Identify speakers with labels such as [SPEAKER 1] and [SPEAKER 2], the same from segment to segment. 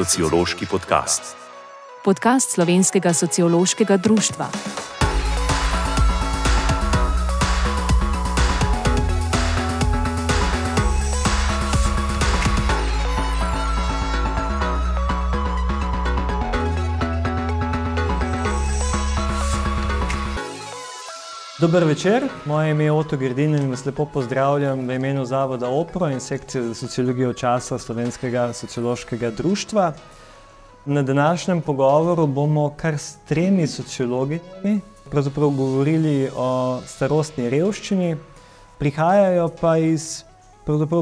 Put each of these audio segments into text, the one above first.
[SPEAKER 1] Sociološki podcast.
[SPEAKER 2] Podcast Slovenskega sociološkega društva.
[SPEAKER 3] Dober večer, moje ime je Oto Grdin in vas lepo pozdravljam v imenu Zavoda OPRO in sekcije za sociologijo časa Slovenskega sociološkega društva. Na današnjem pogovoru bomo kar s tremi sociologijami govorili o starostni revščini, prihajajo pa iz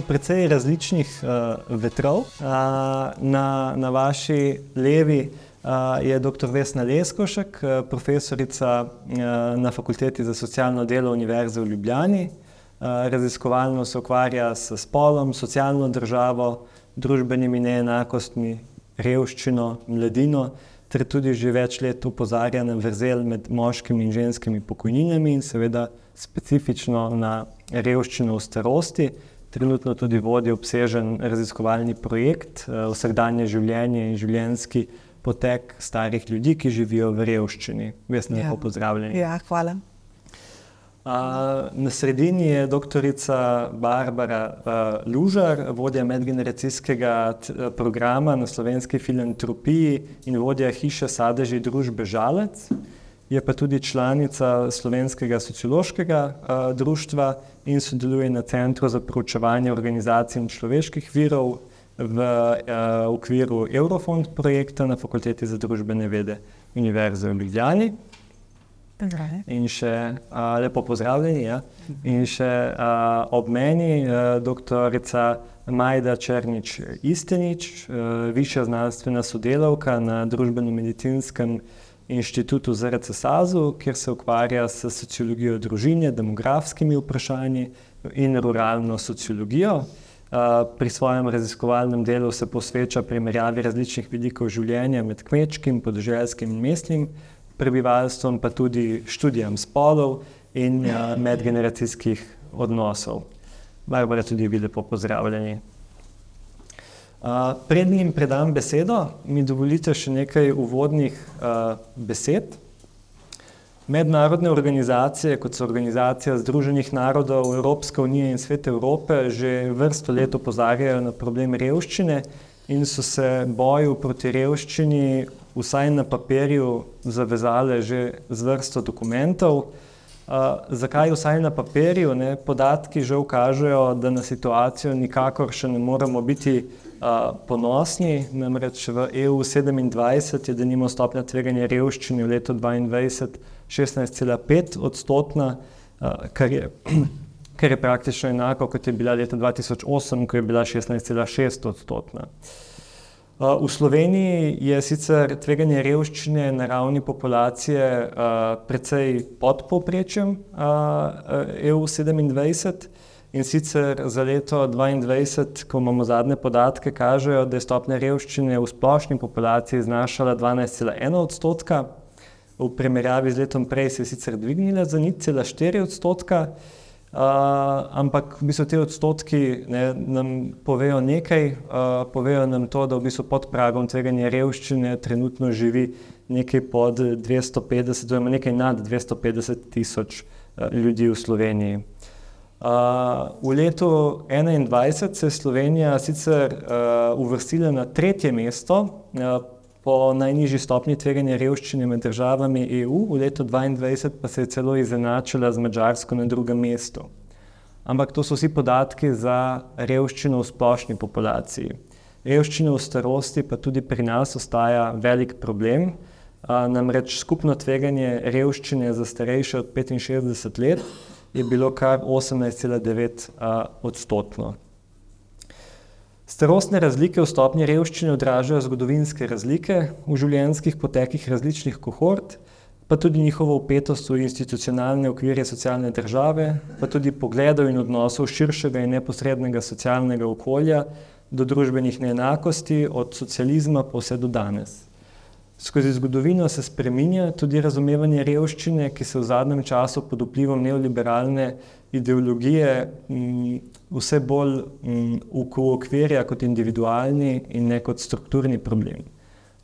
[SPEAKER 3] precej različnih uh, vetrov. Uh, na, na vaši levi je dr. Vesna Leskošek, profesorica na Fakulteti za socialno delo Univerze v Ljubljani. Raziskovalno se ukvarja s spolom, socialno državo, družbenimi neenakostmi, revščino, mladino, ter tudi že več let upozarja na vrzel med moškimi in ženskimi pokojninami in seveda specifično na revščino v starosti. Trenutno tudi vodi obsežen raziskovalni projekt, vsakdanje življenje in življenjski potek starih ljudi, ki živijo v revščini. Vesna, ja. pozdravljeni.
[SPEAKER 4] Ja, hvala.
[SPEAKER 3] Uh, na sredini je doktorica Barbara uh, Lužar, vodja medgeneracijskega programa na slovenski filantropiji in vodja hiše Sadeži družbe Žalec. Je pa tudi članica slovenskega sociološkega uh, društva in sodeluje na Centru za proučevanje organizacij in človeških virov v uh, okviru Eurofond projekta na Fakulteti za družbene vede Univerze v Ljubljani. In še uh, lepo pozdravljeni. Ja. In še uh, ob meni uh, doktorica Majda Črnič Istenič, uh, višja znanstvena sodelavka na Družbeno-medicinskem inštitutu ZRC SAZU, kjer se ukvarja s sociologijo družine, demografskimi vprašanji in ruralno sociologijo. Pri svojem raziskovalnem delu se posveča primerjavi različnih vidikov življenja med kmečkim, podeželskim in mestnim prebivalstvom, pa tudi študijam spolov in medgeneracijskih odnosov. Barbara, tudi vi lepo pozdravljeni. Prednjim predam besedo, mi dovolite še nekaj uvodnih besed. Mednarodne organizacije, kot so Organizacija Združenih narodov, Evropska unija in Svet Evrope, že vrsto let opozarjajo na problem revščine in so se boju proti revščini vsaj na papirju zavezale že z vrsto dokumentov. Uh, zakaj vsaj na papirju? Ne? Podatki že ukažejo, da na situacijo nikakor še ne moremo biti uh, ponosni. Namreč v EU 27 je denimo stopnja tveganja revščine v letu 2022 16,5 odstotna, kar je, kar je praktično enako, kot je bila leta 2008, ko je bila 16,6 odstotna. V Sloveniji je sicer tveganje revščine na ravni populacije precej pod povprečjem EU 27 in sicer za leto 2022, ko imamo zadnje podatke, kažejo, da je stopnja revščine v splošni populaciji znašala 12,1 odstotka, v primerjavi z letom prej se je sicer dvignila za nič cela štiri odstotka, uh, ampak v bistvu te odstotki ne, nam povejo nekaj, uh, povejo nam to, da v bistvu pod pragom tveganja revščine trenutno živi nekaj pod 250, oziroma nekaj nad 250 tisoč uh, ljudi v Sloveniji. Uh, v letu 2021 se je Slovenija sicer uh, uvrstila na tretje mesto uh, po najnižji stopni tveganja revščine med državami EU, v letu 2022 pa se je celo izenačila z Mačarsko na drugem mestu. Ampak to so vsi podatki za revščino v splošni populaciji. Revščina v starosti pa tudi pri nas ostaja velik problem. Namreč skupno tveganje revščine za starejše od 65 let je bilo kar 18,9 odstotno. Starostne razlike v stopnji revščine odražajo zgodovinske razlike v življenjskih potekih različnih kohort, pa tudi njihovo upetost v institucionalne okvirje socialne države, pa tudi pogledov in odnosov širšega in neposrednega socialnega okolja do družbenih neenakosti od socializma pa vse do danes. Skozi zgodovino se spremenja tudi razumevanje revščine, ki se v zadnjem času pod vplivom neoliberalne ideologije m, vse bolj ukvarja kot individualni in ne kot strukturni problem.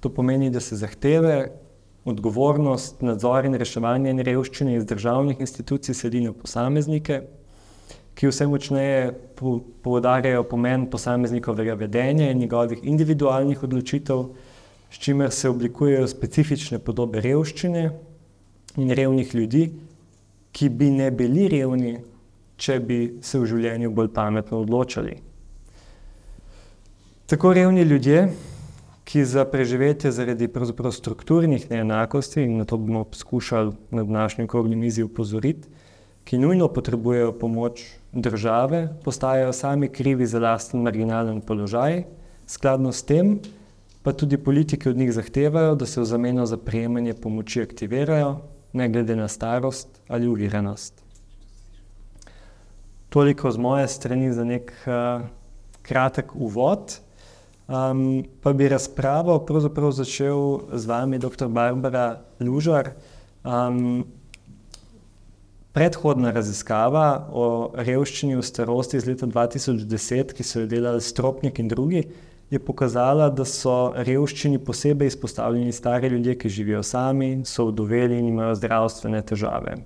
[SPEAKER 3] To pomeni, da se zahteve, odgovornost, nadzor in reševanje in revščine iz državnih institucij sedi na posameznike, ki vse močneje poudarjajo pomen posameznikovega vedenja in njegovih individualnih odločitev, s čimer se oblikujejo specifične podobe revščine in revnih ljudi, ki bi ne bili revni, če bi se v življenju bolj pametno odločali. Tako revni ljudje, ki za preživetje zaradi strukturnih neenakosti, in na to bomo poskušali na današnji okrogli mizi upozoriti, ki nujno potrebujejo pomoč države, postajajo sami krivi za lasten marginalen položaj, skladno s tem pa tudi politike od njih zahtevajo, da se v zameno za prejemanje pomoči aktivirajo, ne glede na starost ali uviranost. Toliko z moje strani za nek uh, kratek uvod. Um, pa bi razpravo pravzaprav začel z vami, dr. Barbara Lužar. Um, predhodna raziskava o revščini v starosti iz leta 2010, ki so jo delali Stropnik in drugi, je pokazala, da so revščini posebej izpostavljeni stari ljudje, ki živijo sami, so vdoveli in imajo zdravstvene težave.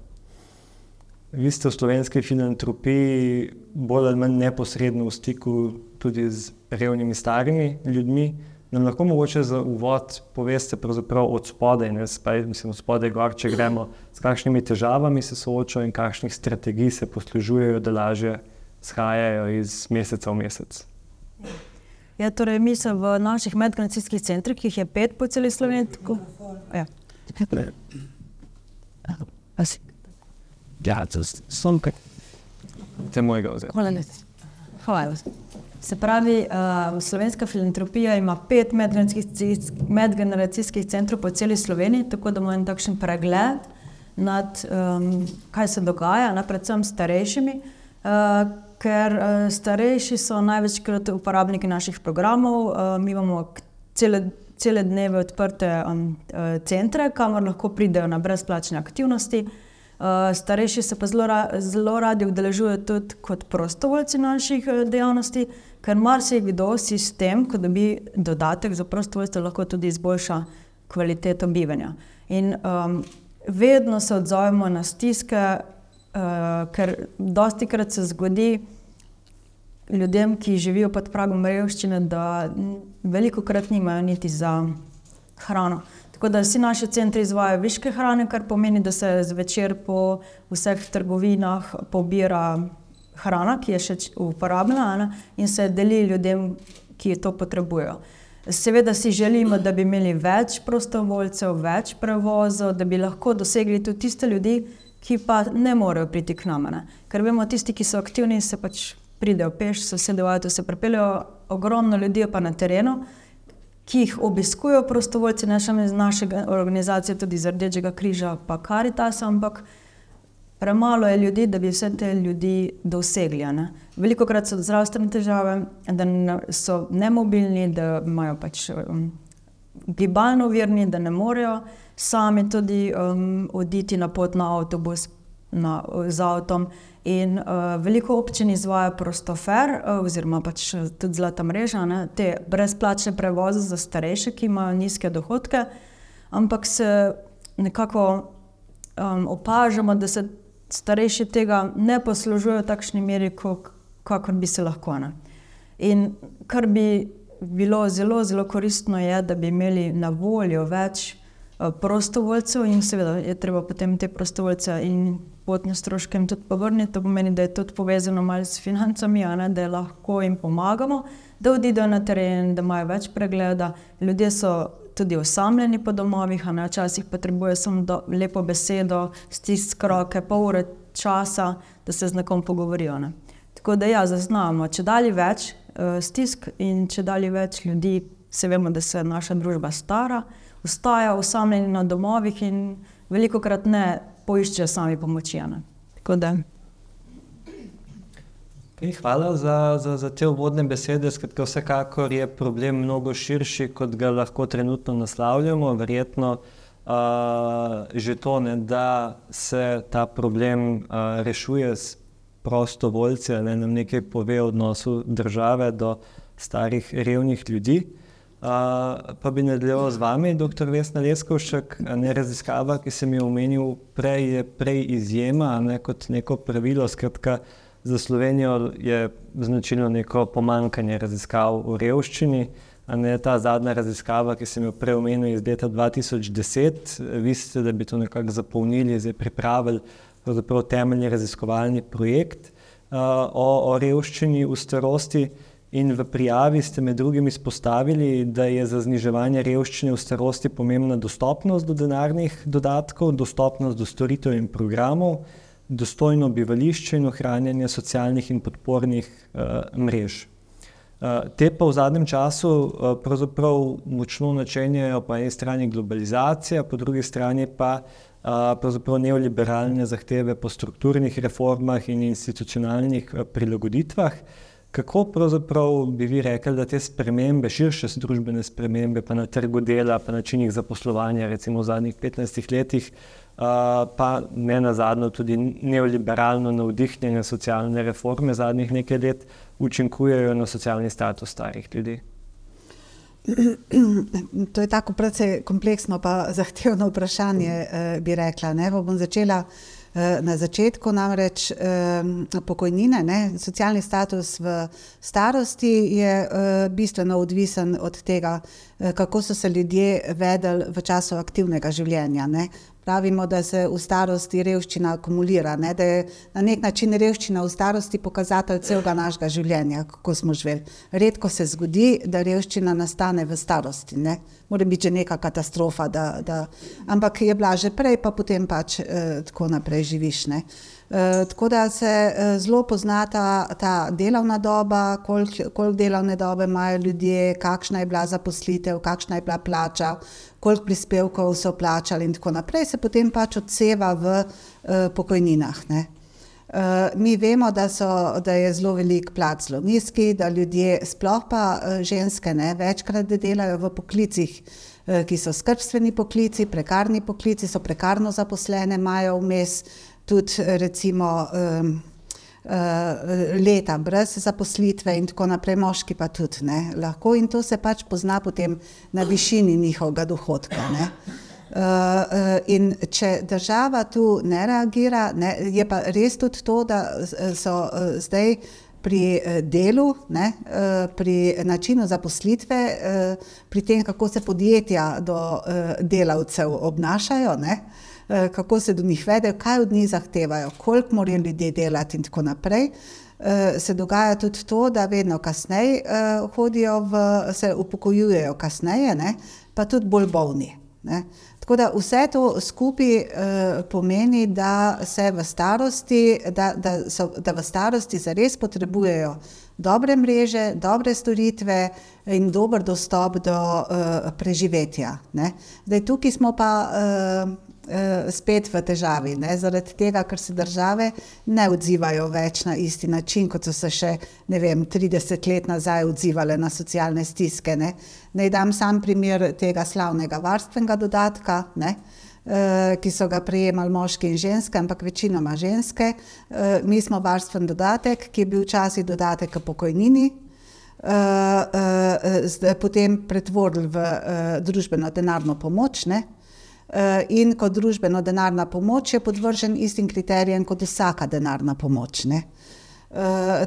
[SPEAKER 3] Vi ste v slovenski filantropiji bolj ali manj neposredno v stiku tudi z revnimi starimi ljudmi. Nam lahko mogoče za uvod poveste pravzaprav od spodaj, ne mislim, od spodaj gor, če gremo, s kakšnimi težavami se soočajo in kakšnih strategij se poslužujejo, da lažje shajajo iz meseca v mesec.
[SPEAKER 1] Ja, torej, mi smo v naših medgeneracijskih centrih, ki jih je pet po celi Sloveniji. Tako... Ja.
[SPEAKER 3] Ja, to sem kaj. Te mojega vzeti.
[SPEAKER 1] Hvala lepa. Hvala. Se pravi, uh, slovenska filantropija ima pet medgeneracijskih centrov po celi Sloveniji, tako da imamo en takšen pregled nad um, kaj se dogaja, na, predvsem starejšimi. Uh, ker uh, starejši so največkrat uporabniki naših programov. Uh, mi imamo cele, cele dneve odprte um, uh, centre, kamor lahko pridejo na brezplačne aktivnosti. Starejši se pa zelo, ra zelo radi udeležujejo tudi kot prostovoljci naših dejavnosti, ker marsikdo sistem, ko dobi dodatek za prostovoljstvo, lahko tudi izboljša kvaliteto bivanja. In um, vedno se odzovemo na stiske, Uh, ker dosti krat se zgodi ljudem, ki živijo pod pragom revščine, da veliko krat nimajo niti za hrano. Tako da vsi naši centri izvajo viške hrane, kar pomeni, da se zvečer po vseh trgovinah pobira hrana, ki je še uporabljena in se deli ljudem, ki to potrebujejo. Seveda si želimo, da bi imeli več prostovoljcev, več prevozov, da bi lahko dosegli tudi tiste ljudi, ki pa ne morejo priti k nam. Ne? Ker vemo, tisti, ki so aktivni, se pač pridejo peš, so se delovali, se pripeljejo, ogromno ljudi pa na terenu, ki jih obiskujejo prostovoljci, ne samo iz naše organizacije, tudi iz Rdečega križa, pa Karitas, ampak premalo je ljudi, da bi vse te ljudi dosegli. Ne? Veliko krat so zdravstvene težave, da so nemobilni, da imajo pač um, gibalno virni, da ne morejo sami tudi um, oditi na pot na avtobus na, z avtom. In uh, veliko občin izvaja prostofer, uh, oziroma pač uh, tudi zlata mreža, ne, te brezplačne prevoze za starejše, ki imajo nizke dohodke, ampak se nekako um, opažamo, da se starejši tega ne poslužujejo v takšni meri, kot bi se lahko. Ne. In kar bi bilo zelo, zelo koristno, je, da bi imeli na voljo več prostovoljcev in seveda je treba potem te prostovoljce in potne stroške jim tudi povrniti. To pomeni, da je tudi povezano malo s financami, ne, da lahko jim pomagamo, da odidejo na teren, da imajo več pregleda. Ljudje so tudi osamljeni po domovih, a ne včasih potrebujejo samo do, lepo besedo, stisk roke, pol ure časa, da se z nekom pogovorijo. Ne. Tako da ja, zaznamo, če dalje več uh, stisk in če dalje več ljudi, se vemo, da se naša družba stara, ostaja osamljeni na domovih in veliko krat ne poiščejo sami pomoči.
[SPEAKER 3] Okay, hvala za, za, za te uvodne besede. Skratka, vsekakor je problem mnogo širši, kot ga lahko trenutno naslavljamo. Verjetno uh, že to, ne, da se ta problem uh, rešuje s prostovoljci, ali nam nekaj pove o odnosu države do starih, revnih ljudi. Uh, pa bi nadaljeval z vami, dr. Vesna Leskovšek. Ne raziskava, ki sem jo omenil prej, je prej izjema, ne kot neko pravilo. Skratka, za Slovenijo je značilno neko pomankanje raziskav o revščini. Ne, ta zadnja raziskava, ki sem jo prej omenil, iz leta 2010, vi ste, da bi to nekako zapolnili, zdaj pripravili temeljni raziskovalni projekt uh, o, o revščini v starosti. In v prijavi ste med drugim izpostavili, da je za zniževanje revščine v starosti pomembna dostopnost do denarnih dodatkov, dostopnost do storitev in programov, dostojno bivališče in ohranjanje socialnih in podpornih uh, mrež. Uh, te pa v zadnjem času uh, pravzaprav močno načenjajo po eni strani globalizacija, po drugi strani pa uh, neoliberalne zahteve po strukturnih reformah in institucionalnih uh, prilagoditvah. Kako pravzaprav bi vi rekli, da te spremembe, širše družbene spremembe, pa na trgu dela, pa načinih zaposlovanja, recimo v zadnjih 15 letih, uh, pa ne na zadnje tudi neoliberalno navdihnjene socialne reforme zadnjih nekaj let učinkujejo na socialni status starih ljudi?
[SPEAKER 4] To je tako precej kompleksno pa zahtevno vprašanje, eh, bi rekla. Ne? Bom začela eh, na začetku, namreč eh, pokojnine, ne? socialni status v starosti je bistveno odvisen od tega, kako so se ljudje vedeli v času aktivnega življenja. Ne? Pravimo, da se v starosti revščina akumulira, ne? da je na nek način revščina v starosti pokazatelj celega našega življenja, kako smo živeli. Redko se zgodi, da revščina nastane v starosti. Ne? Mora biti že neka katastrofa, da, da... ampak je bila že prej, pa potem pač eh, tako naprej živiš. Ne? Eh, tako da se eh, zelo pozna ta, ta delovna doba, koliko kolik delovne dobe imajo ljudje, kakšna je bila zaposlitev, kakšna je bila plača, koliko prispevkov so plačali, in tako naprej, se potem pač odseva v uh, pokojninah. Ne. Uh, mi vemo, da, so, da je zelo velik plač zelo nizki, da ljudje, sploh pa uh, ženske, ne, večkrat delajo v poklicih, uh, ki so skrbstveni poklici, prekarni poklici, so prekarno zaposlene, imajo vmes uh, tudi recimo um, leta brez zaposlitve in tako naprej, moški pa tudi ne, lahko in to se pač pozna potem na višini njihovega dohodka. Ne. Uh, uh, in če država tu ne reagira, ne, je pa res tudi to, da so zdaj pri delu, ne, pri načinu zaposlitve, pri tem, kako se podjetja do delavcev obnašajo, ne, Eh, kako se do njih vedejo, kaj od njih zahtevajo, koliko morajo ljudje delati in tako naprej. Eh, se dogaja tudi to, da vedno kasneje eh, hodijo, v, se upokojujejo kasneje, ne, pa tudi bolj bolni. Ne. Tako da vse to skupaj eh, pomeni, da se v starosti, da, da, so, da v starosti zares potrebujejo dobre mreže, dobre storitve in dober dostop do eh, preživetja. Ne. Zdaj tukaj smo pa eh, spet v težavi, ne? zaradi tega, ker se države ne odzivajo več na isti način, kot so se še vem, 30 let nazaj odzivale na socialne stiske. Ne? Naj dam sam primer tega slavnega varstvenega dodatka. Ne? Uh, ki so ga prejemali moški in ženske, ampak večinoma ženske. Uh, mi smo varstven dodatek, ki je bil včasih dodatek k pokojnini, potem pretvorili v družbeno denarno pomoč, ne? Eh, in kot družbeno denarna pomoč je podvržen istim kriterijem kot vsaka denarna pomoč. Ne? Uh,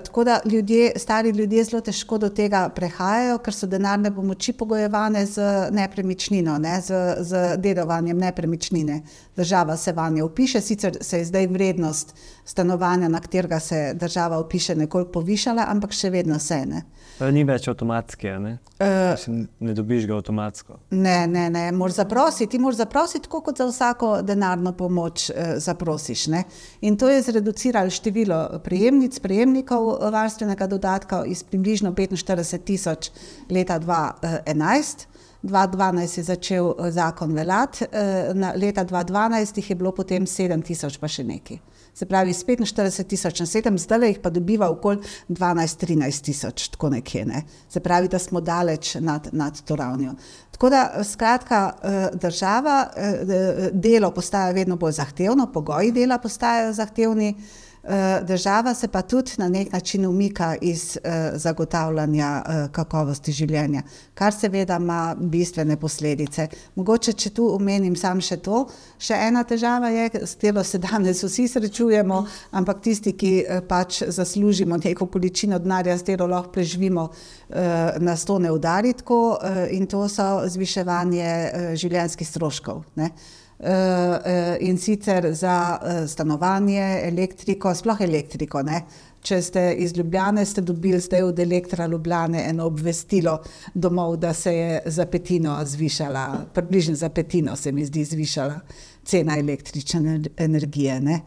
[SPEAKER 4] tako da ljudje, stari ljudje zelo težko do tega prehajajo, ker so denarne pomoči pogojevane z nepremičnino, ne, z, z dedovanjem nepremičnine. Država se vanje upiše, sicer se je zdaj vrednost stanovanja, na katerega se država upiše, nekoliko povišala, ampak še vedno se ne.
[SPEAKER 3] Ni več avtomatske, ne? Uh, ne dobiš ga avtomatsko.
[SPEAKER 4] Ne, ne, ne. moraš zaprositi. Ti moraš zaprositi, tako kot za vsako denarno pomoč uh, zaprosiš. Ne? In to je zreduciralo število prejemnic, prejemnikov varstvenega dodatka iz približno 45 tisoč leta 2011 2012 je začel zakon veljati, leta 2012 jih je bilo potem 7000 pa še nekaj. Se pravi, iz 45 tisoč na 7, zdaj jih pa dobiva okoli 12-13 tisoč, tako nekje. Ne? Se pravi, da smo daleč nad, nad to ravnjo. Tako da, skratka, država, delo postaja vedno bolj zahtevno, pogoji dela postajajo zahtevni. Eh, država se pa tudi na nek način umika iz eh, zagotavljanja eh, kakovosti življenja, kar seveda ima bistvene posledice. Mogoče, če tu omenim sam še to, še ena težava je, s katero se danes vsi srečujemo, ampak tisti, ki pač zaslužimo neko količino denarja, s katero lahko preživimo, nas to ne udari tako in to so zviševanje življenjskih stroškov. Ne? Uh, in sicer za uh, stanovanje, elektriko, sploh elektriko. Ne? Če ste iz Ljubljane, ste dobili zdaj od Elektra Ljubljane eno obvestilo domov, da se je za petino zvišala, približno za petino se mi zdi zvišala cena električne energije. Ne?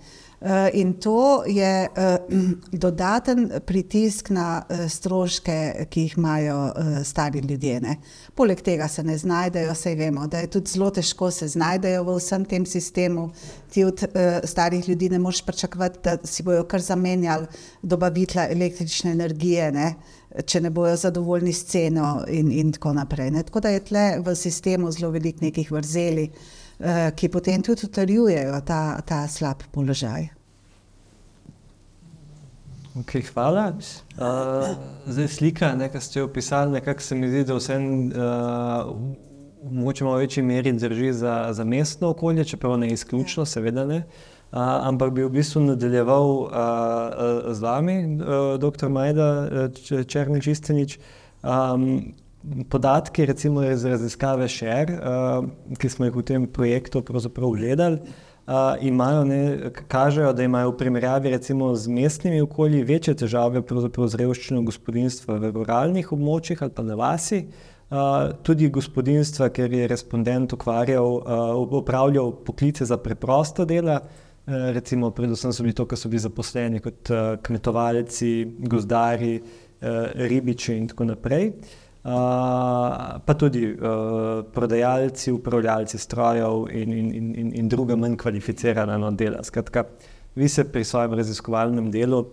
[SPEAKER 4] Eh, in to je eh, dodaten pritisk na eh, stroške, ki jih imajo stari ljudje. Ne. Poleg tega se ne znajdejo, vse vemo, da je tudi zelo težko se znajdejo v vsem tem sistemu. Ti od starih ljudi ne moreš pričakovati, da si bojo kar zamenjali dobavitla električne energije. Ne če ne bojo zadovoljni s ceno, in, in tako naprej. Ne. Tako da je tle v sistemu zelo veliko nekih vrzeli, uh, ki potem tudi utrjujejo ta, ta slab položaj.
[SPEAKER 3] Okay, hvala. Uh, zdaj, slika, ki ste jo opisali, nekako se mi zdi, da vse v moči malo večji meri drži za, za mestno okolje, čeprav ne izključno, seveda ne. Uh, ampak bi v bistvu nadaljeval uh, z vami, uh, dr. Majda Črnčistenič. Um, podatki, recimo iz raziskave Share, uh, ki smo jih v tem projektu gledali imajo, ne, kažejo, da imajo v primerjavi recimo z mestnimi okolji večje težave z revščino gospodinstva v ruralnih območjih ali pa na vasi. Uh, tudi gospodinstva, ker je respondent ukvarjal, uh, upravljal poklice za preprosta dela, uh, recimo, predvsem so bili to, kar so bili zaposleni kot uh, kmetovalci, gozdari, uh, ribiči in tako naprej. Uh, pa tudi uh, prodajalci, upravljalci strojev in, in, in, in druga manj kvalificirana no, dela. Skratka, vi se pri svojem raziskovalnem delu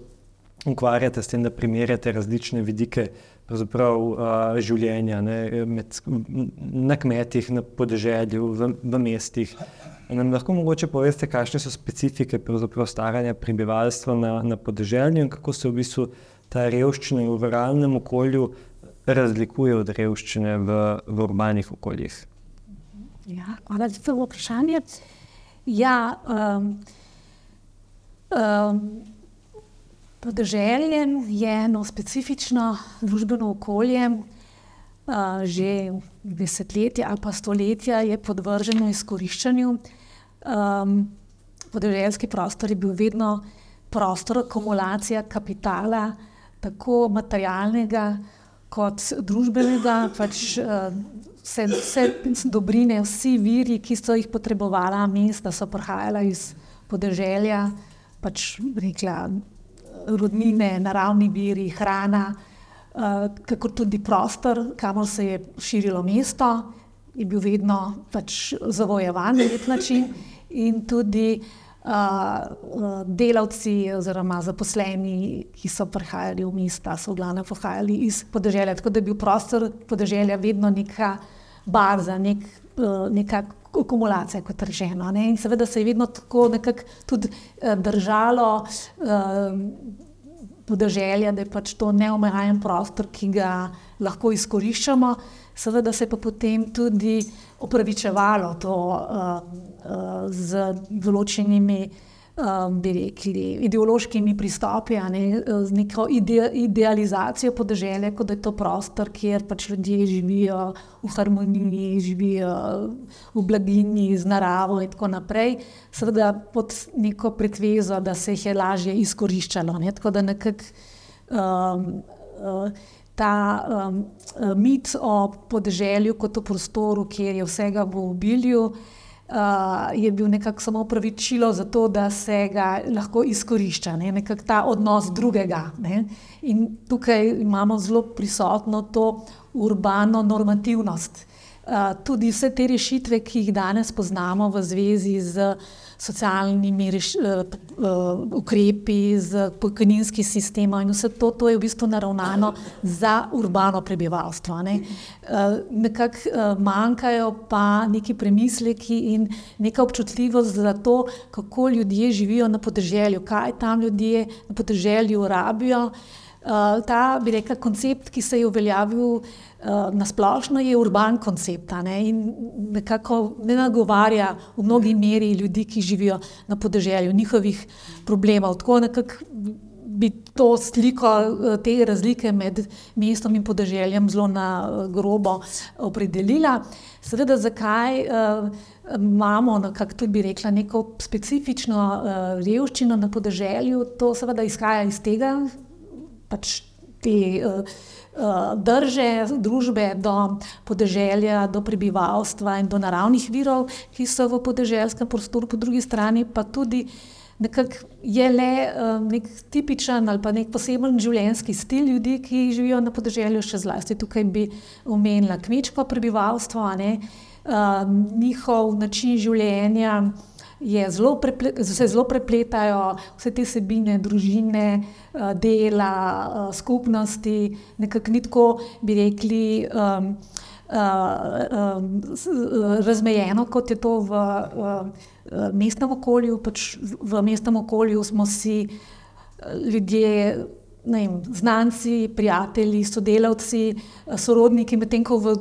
[SPEAKER 3] ukvarjate s tem, da primerjate različne vidike uh, življenja ne, med, na kmetih, na podeželju, v, v mestih. Nam lahko mogoče poveste, kakšne so specifike staranja prebivalstva na, na podeželju in kako se v bistvu ta revščina v ruralnem okolju razlikuje od revščine v, v urbanih okoljih?
[SPEAKER 5] Ja, hvala za to vprašanje. Ja, um, um, podeželje je eno specifično družbeno okolje, uh, že desetletja ali pa stoletja je podvrženo izkoriščanju. Um, podeželjski prostor je bil vedno prostor akumulacije kapitala, tako materialnega, kot družbenega, pač vse, vse dobrine, vsi viri, ki so jih potrebovala mesta, so prihajala iz podeželja, pač rekla, rodnine, naravni viri, hrana, kako tudi prostor, kamor se je širilo mesto, je bil vedno pač zavojevan na nek način in tudi delavci oziroma zaposleni, ki so prihajali v mesta, so v glavnem prihajali iz podeželja. Tako da je bil prostor podeželja vedno neka baza, nek, uh, neka akumulacija, kot rečeno. In seveda se je vedno tako nekako tudi uh, držalo. Uh, Podeželje, da je pač to neomejen prostor, ki ga lahko izkoriščamo, seveda se je pa potem tudi opravičevalo to uh, uh, z določenimi um, rekli, ideološkimi pristopi, ne, z neko ide, idealizacijo podeželja, kot da je to prostor, kjer pač ljudje živijo v harmoniji, živijo v blaginji z naravo in tako naprej. Seveda pod neko pretvezo, da se jih je lažje izkoriščalo. Ne, tako da nekako. Um, uh, Ta um, mit o podeželju kot o prostoru, kjer je vsega v obilju, uh, je bil nekako samo pravičilo za to, da se ga lahko izkorišča, ne? nekako ta odnos drugega. Ne? In tukaj imamo zelo prisotno to urbano normativnost. Uh, tudi vse te rešitve, ki jih danes poznamo v zvezi z socialnimi reš, uh, uh, ukrepi, z pokojninskim sistemom, in vse to, to je v bistvu naravnano za urbano prebivalstvo. Ne. Uh, nekako uh, manjkajo pa neki premisleki in neka občutljivost za to, kako ljudje živijo na podeželju, kaj tam ljudje na podeželju rabijo. Uh, ta, bi rekla, koncept, ki se je uveljavil uh, na splošno, je urban koncept ne? in nekako ne nagovarja v mnogi meri ljudi, ki živijo na podeželju, njihovih problemov. Tako nekako bi to sliko te razlike med mestom in podeželjem zelo na grobo opredelila. Seveda, zakaj uh, imamo, kako tudi bi rekla, neko specifično uh, revščino na podeželju, to seveda izhaja iz tega, pač te uh, drže družbe do podeželja, do prebivalstva in do naravnih virov, ki so v podeželskem prostoru, po drugi strani pa tudi nekako je le uh, nek tipičen ali pa nek poseben življenjski stil ljudi, ki živijo na podeželju, še zlasti tukaj bi omenila kmečko prebivalstvo, uh, njihov način življenja preple, se zelo prepletajo vse te sebine, družine, eh, dela, eh, skupnosti, nekako ni tako, bi rekli, um, uh, um, razmejeno, kot je to v uh, mestnem okolju. Pač v mestnem okolju smo si ljudje vem, znanci, prijatelji, sodelavci, sorodniki, medtem ko v,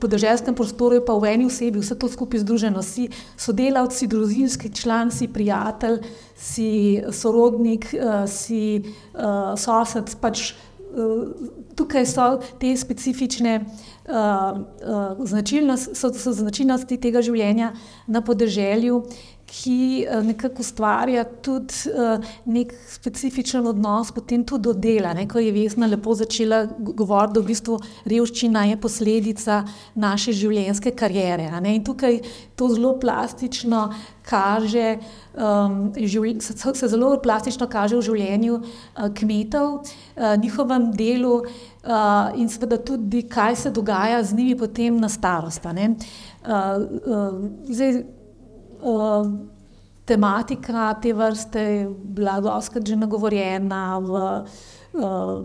[SPEAKER 5] podeželskem prostoru je pa v eni osebi vse to skupaj združeno. Si sodelavci, družinski član, si prijatelj, si sorodnik, eh, si sosed. Pač, tukaj so te specifične uh, uh, značilnosti, so, so značilnosti tega življenja na podeželju, ki eh, nekako ustvarja tudi uh, nek specifičen odnos, potem tudi do dela. Ne? Ko je Vesna lepo začela govoriti, da v bistvu revščina je posledica naše življenjske karijere. In tukaj to zelo plastično kaže, um, življ, se, se zelo plastično kaže v življenju uh, kmetov, uh, njihovem delu uh, in seveda tudi, kaj se dogaja z njimi potem na starost. Uh, uh, zdaj, tematika te vrste je bila doskrat že nagovorjena v uh,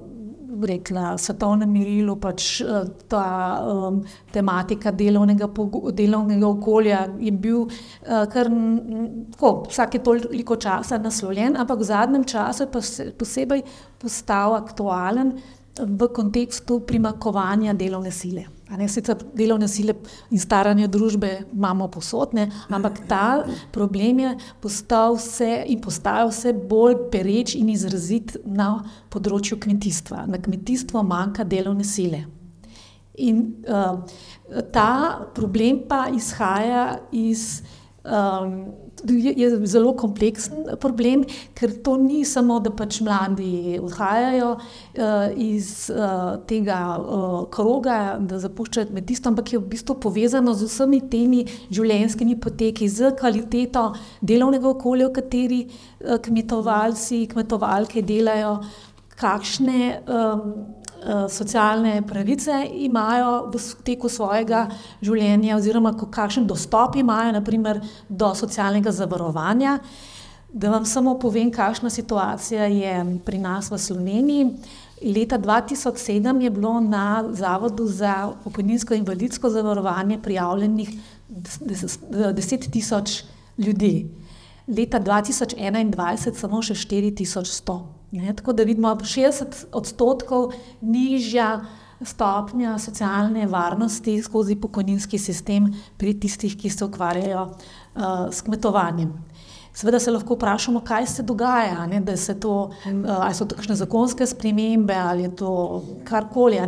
[SPEAKER 5] rekla, svetovnem mirilu, pač uh, ta um, tematika delovnega, delovnega okolja je bil uh, kar tako, vsake toliko časa naslovljen, ampak v zadnjem času je posebej postal aktualen v kontekstu primakovanja delovne sile. Ne, sicer delovne sile in staranje družbe imamo posodne, ampak ta problem je postal vse in postaja vse bolj pereč in izrazit na področju kmetijstva. Na kmetijstvo manjka delovne sile. In uh, ta problem pa izhaja iz um, je, zelo kompleksen problem, ker to ni samo, da pač mladi odhajajo uh, iz uh, tega uh, kroga, da zapuščajo kmetijstvo, ampak je v bistvu povezano z vsemi temi življenjskimi poteki, z kvaliteto delovnega okolja, v kateri uh, kmetovalci, kmetovalke delajo, kakšne. Um, socialne pravice imajo v teku svojega življenja, oziroma kakšen dostop imajo naprimer, do socialnega zavarovanja. Da vam samo povem, kakšna situacija je pri nas v Sloveniji. Leta 2007 je bilo na Zavodu za pokojninsko in invalidsko zavarovanje prijavljenih 10 tisoč ljudi, leta 2021 samo še 4100. Ne, tako da vidimo 60 odstotkov nižja stopnja socialne varnosti skozi pokojninski sistem pri tistih, ki se ukvarjajo uh, s kmetovanjem. Seveda se lahko vprašamo, kaj se dogaja, ne, da se to, uh, ali so to kakšne zakonske spremembe ali je to karkoli.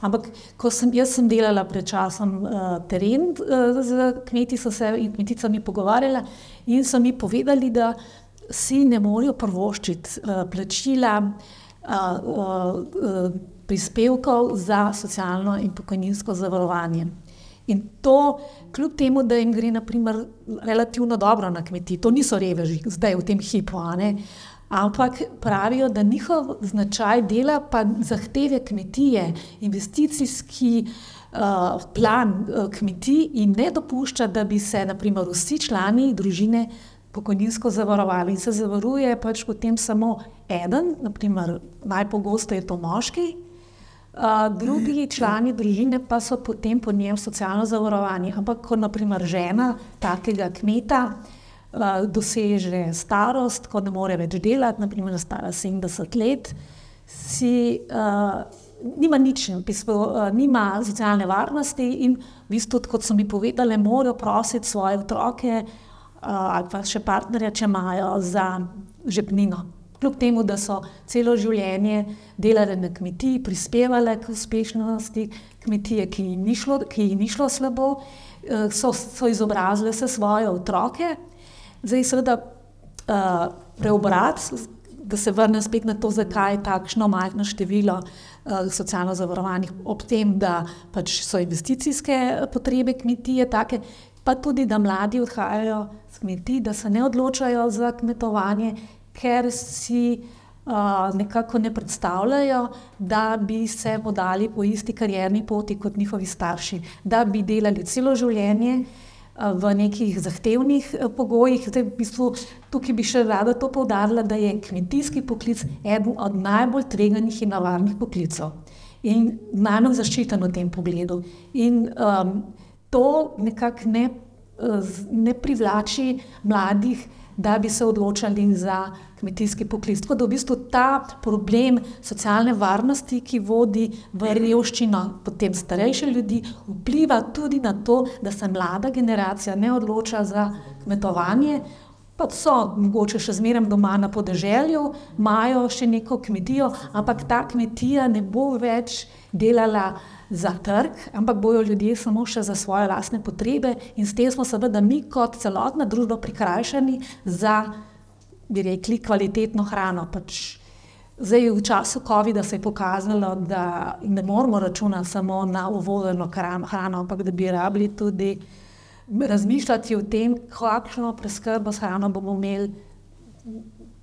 [SPEAKER 5] Ampak, ko sem, jaz sem delala pred časom uh, teren uh, z kmeti, so se in kmeticami pogovarjala in so mi povedali, da si ne morejo prvoščiti uh, plačila uh, uh, prispevkov za socialno in pokojninsko zavarovanje. In to, kljub temu, da jim gre naprimer, relativno dobro na kmetiji, to niso reveži, zdaj v tem hipu, ampak pravijo, da njihov značaj dela, pa zahteve kmetije, investicijski plan kmetij in ne dopušča, da bi se naprimer, vsi člani družine pokojninsko zavarovali. In se zavaruje pač potem samo eden, naprimer, najpogosteje je to moški, uh, drugi člani družine pa so potem po njem socialno zavarovani. Ampak, ko naprimer žena takega kmeta uh, doseže starost, ko ne more več delati, naprimer stara 70 let, si. Uh, nima nič, bistvu, uh, nima socialne varnosti in, v bistvu, kot so mi povedali, morajo prositi svoje otroke ali pa še partnerja, če imajo za žepnino. Kljub temu, da so celo življenje delali na kmetiji, prispevali k uspešnosti kmetije, ki jim ni šlo, ni šlo slabo, uh, so, so izobrazili vse svoje otroke. Zdaj, seveda, uh, preobrat, da se vrnem spet na to, zakaj je takšno majhno število Eh, socialno zavarovanih, ob tem, da pač so investicijske potrebe kmetije take, pa tudi, da mladi odhajajo z kmetij, da se ne odločajo za kmetovanje, ker si uh, nekako ne predstavljajo, da bi se podali po isti karjerni poti kot njihovi starši, da bi delali celo življenje v nekih zahtevnih eh, pogojih. Zdaj, v bistvu, tukaj bi še rada to povdarila, da je kmetijski poklic eden od najbolj tveganih in navarnih poklicov in najmanj zaščiten v tem pogledu. In um, to nekako ne, eh, ne privlači mladih, da bi se odločali za kmetijski poklic. Tako da v bistvu ta problem socialne varnosti, ki vodi v revščino potem starejše ljudi, vpliva tudi na to, da se mlada generacija ne odloča za kmetovanje. Pa so mogoče še zmeraj doma na podeželju, imajo še neko kmetijo, ampak ta kmetija ne bo več delala za trg, ampak bojo ljudje samo še za svoje lastne potrebe, in s tem smo seveda mi, kot celotna družba, prikrajšani za bi rekli, kvalitetno hrano. Pač zdaj, v času COVID-a se je pokazalo, da ne moramo računati samo na uvoženo hrano, ampak da bi rabili tudi razmišljati o tem, kakšno preskrbo s hrano bomo imeli.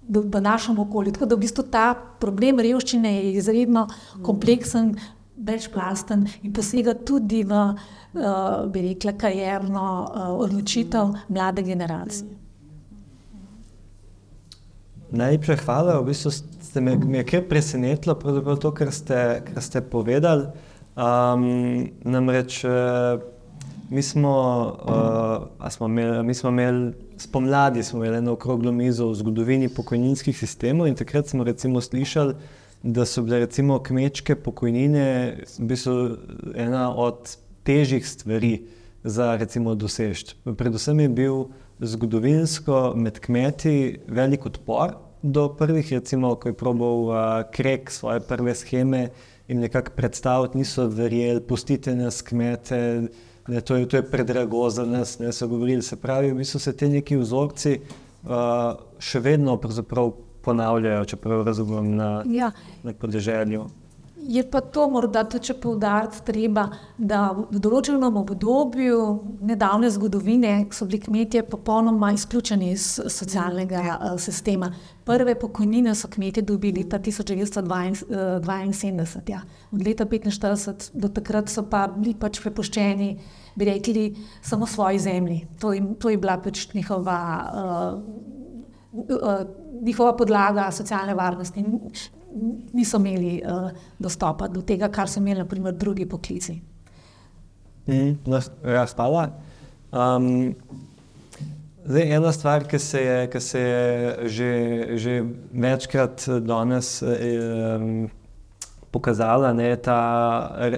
[SPEAKER 5] V našem okolju. Tako da v bistvu ta problem revščine je izredno kompleksen, večplasten in posega tudi v, uh, bi rekla, karjerno uh, odločitev mlade generacije.
[SPEAKER 3] Najlepša hvala, v bistvu ste me, me kar presenetilo, to, kar ste, kar ste povedali. Um, namreč uh, mi smo, uh, smo imeli, mi smo imeli spomladi, smo imeli eno okroglo mizo v zgodovini pokojninskih sistemov in takrat smo recimo slišali, da so bile recimo kmečke pokojnine v bistvu ena od težjih stvari za recimo dosežeti. Predvsem je bil zgodovinsko med kmeti velik odpor do prvih, recimo, ko je probal uh, krek svoje prve scheme in nekako predstaviti, niso verjeli, pustite nas kmete, ne, to, je, to je predrago za nas, ne so govorili. Se pravi, v bistvu se te neki vzorci uh, še vedno ponavljajo, čeprav razumem na, ja. na podeželju.
[SPEAKER 5] Je pa to morda tudi poudariti treba, da v določenem obdobju nedavne zgodovine so bili kmetje popolnoma izključeni iz socialnega uh, sistema. Prve pokojnine so kmetje dobili leta 1972, ja. od leta 1945 do takrat so pa bili pač prepuščeni, bi rekli, samo svoji zemlji. To, jim, to je bila pač njihova, uh, njihova podlaga socialne varnosti niso imeli uh, dostopa do tega, kar so imeli, naprimer, drugi poklici.
[SPEAKER 3] Mm, ja, spala. Um, zdaj, ena stvar, ki se je, ki se je že, že večkrat danes um, pokazala, je ta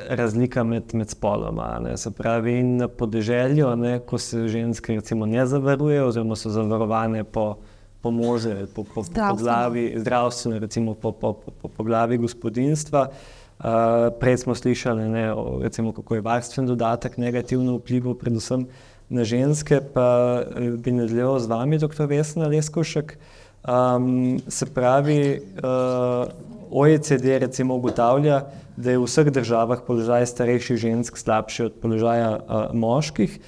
[SPEAKER 3] razlika med, med spoloma. Ne, se pravi, na podeželju, ne, ko se ženske recimo, ne zavarujejo, oziroma so zavarovane po po možne, po, po, po, po glavi, zdravstvene, recimo po, po, po, po, glavi gospodinstva. Uh, prej smo slišali, ne, o, recimo, kako je varstven dodatek negativno vplival predvsem na ženske, pa eh, bi nadaljeval z vami, dr. Vesna Leskošek. Um, se pravi, uh, OECD recimo ugotavlja, da je v vseh državah položaj starejših žensk slabši od položaja uh, moških.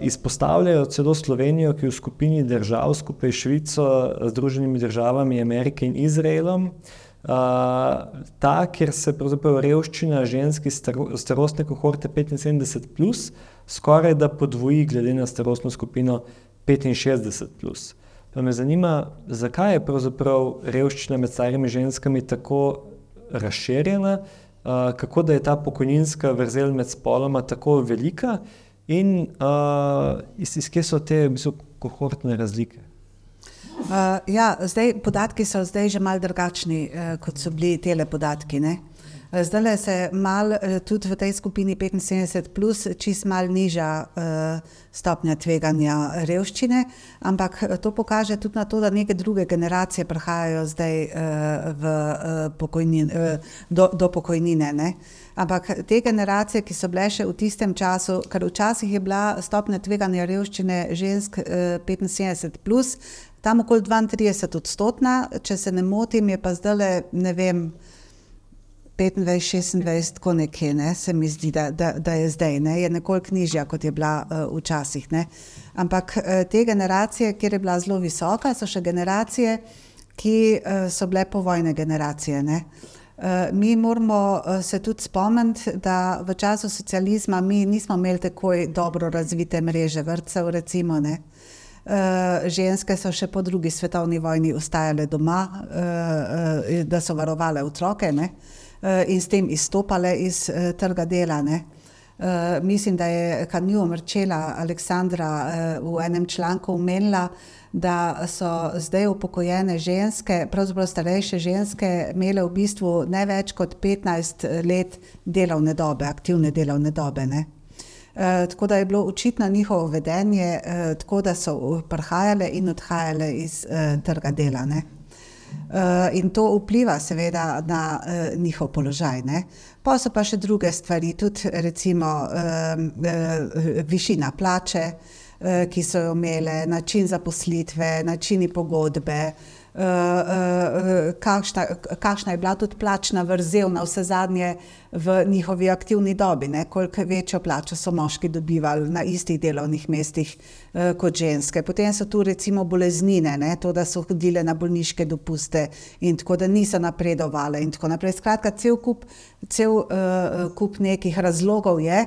[SPEAKER 3] Izpostavljajo celo Slovenijo, ki je v skupini držav skupaj s Švico, Združenimi državami Amerike in Izraelom, Uh, ta, kjer se pravzaprav revščina ženski staro, starostne kohorte 75, plus, skoraj da podvoji, glede na starostno skupino 65. Plus. Pa me zanima, zakaj je pravzaprav revščina med starimi ženskami tako razširjena, kako da je ta pokojninska vrzel med spoloma tako velika in uh, iz, iz kje so te v bistvu, kohortne razlike.
[SPEAKER 4] Uh, ja, zdaj, podatki so zdaj že malo drugačni, uh, kot so bili tele podatki. Ne? Zdaj se mal tudi v tej skupini 75, plus, čist malo niža uh, stopnja tveganja revščine, ampak to pokaže tudi na to, da neke druge generacije prihajajo zdaj uh, v, uh, pokojnin, uh, do, do pokojnine. Ne? Ampak te generacije, ki so bile še v tistem času, ker včasih je bila stopnja tveganja revščine žensk uh, 75, plus, tam okoli 32 odstotna, če se ne motim, je pa zdaj ne vem. 25, 26, tako nekje, ne, se mi zdi, da, da, da je zdaj, ne, je nekoliko nižja, kot je bila uh, včasih. Ne. Ampak uh, te generacije, kjer je bila zelo visoka, so še generacije, ki uh, so bile povojne generacije. Ne. Uh, mi moramo uh, se tudi spomniti, da v času socializma mi nismo imeli tako dobro razvite mreže vrtcev, recimo. Ne. Uh, ženske so še po drugi svetovni vojni ostajale doma, uh, da so varovale otroke. Eh, in s tem izstopale iz trga dela. Ne. Uh, mislim, da je Kanju Mrčela Aleksandra uh, v enem članku omenila, da so zdaj upokojene ženske, pravzaprav starejše ženske, imele v bistvu ne več kot 15 let delovne dobe, aktivne delovne dobe. Ne. Tako da je bilo očitno njihovo vedenje, tako da so prihajale in odhajale iz trga dela. Ne. Uh, in to vpliva, seveda, na uh, njihov položaj. Ne? Pa so pa še druge stvari, tudi recimo uh, uh, višina plače, uh, ki so jo imele, način zaposlitve, načini pogodbe. Uh, uh, kakšna, kakšna je bila tudi plačna vrzel na vse zadnje v njihovi aktivni dobi, ne? koliko večjo plačo so moški dobivali na istih delovnih mestih uh, kot ženske. Potem so tu recimo boleznine, ne? to, da so hodile na bolniške dopuste in tako da niso napredovale in tako naprej. Skratka, cel kup, cel, uh, kup nekih razlogov je,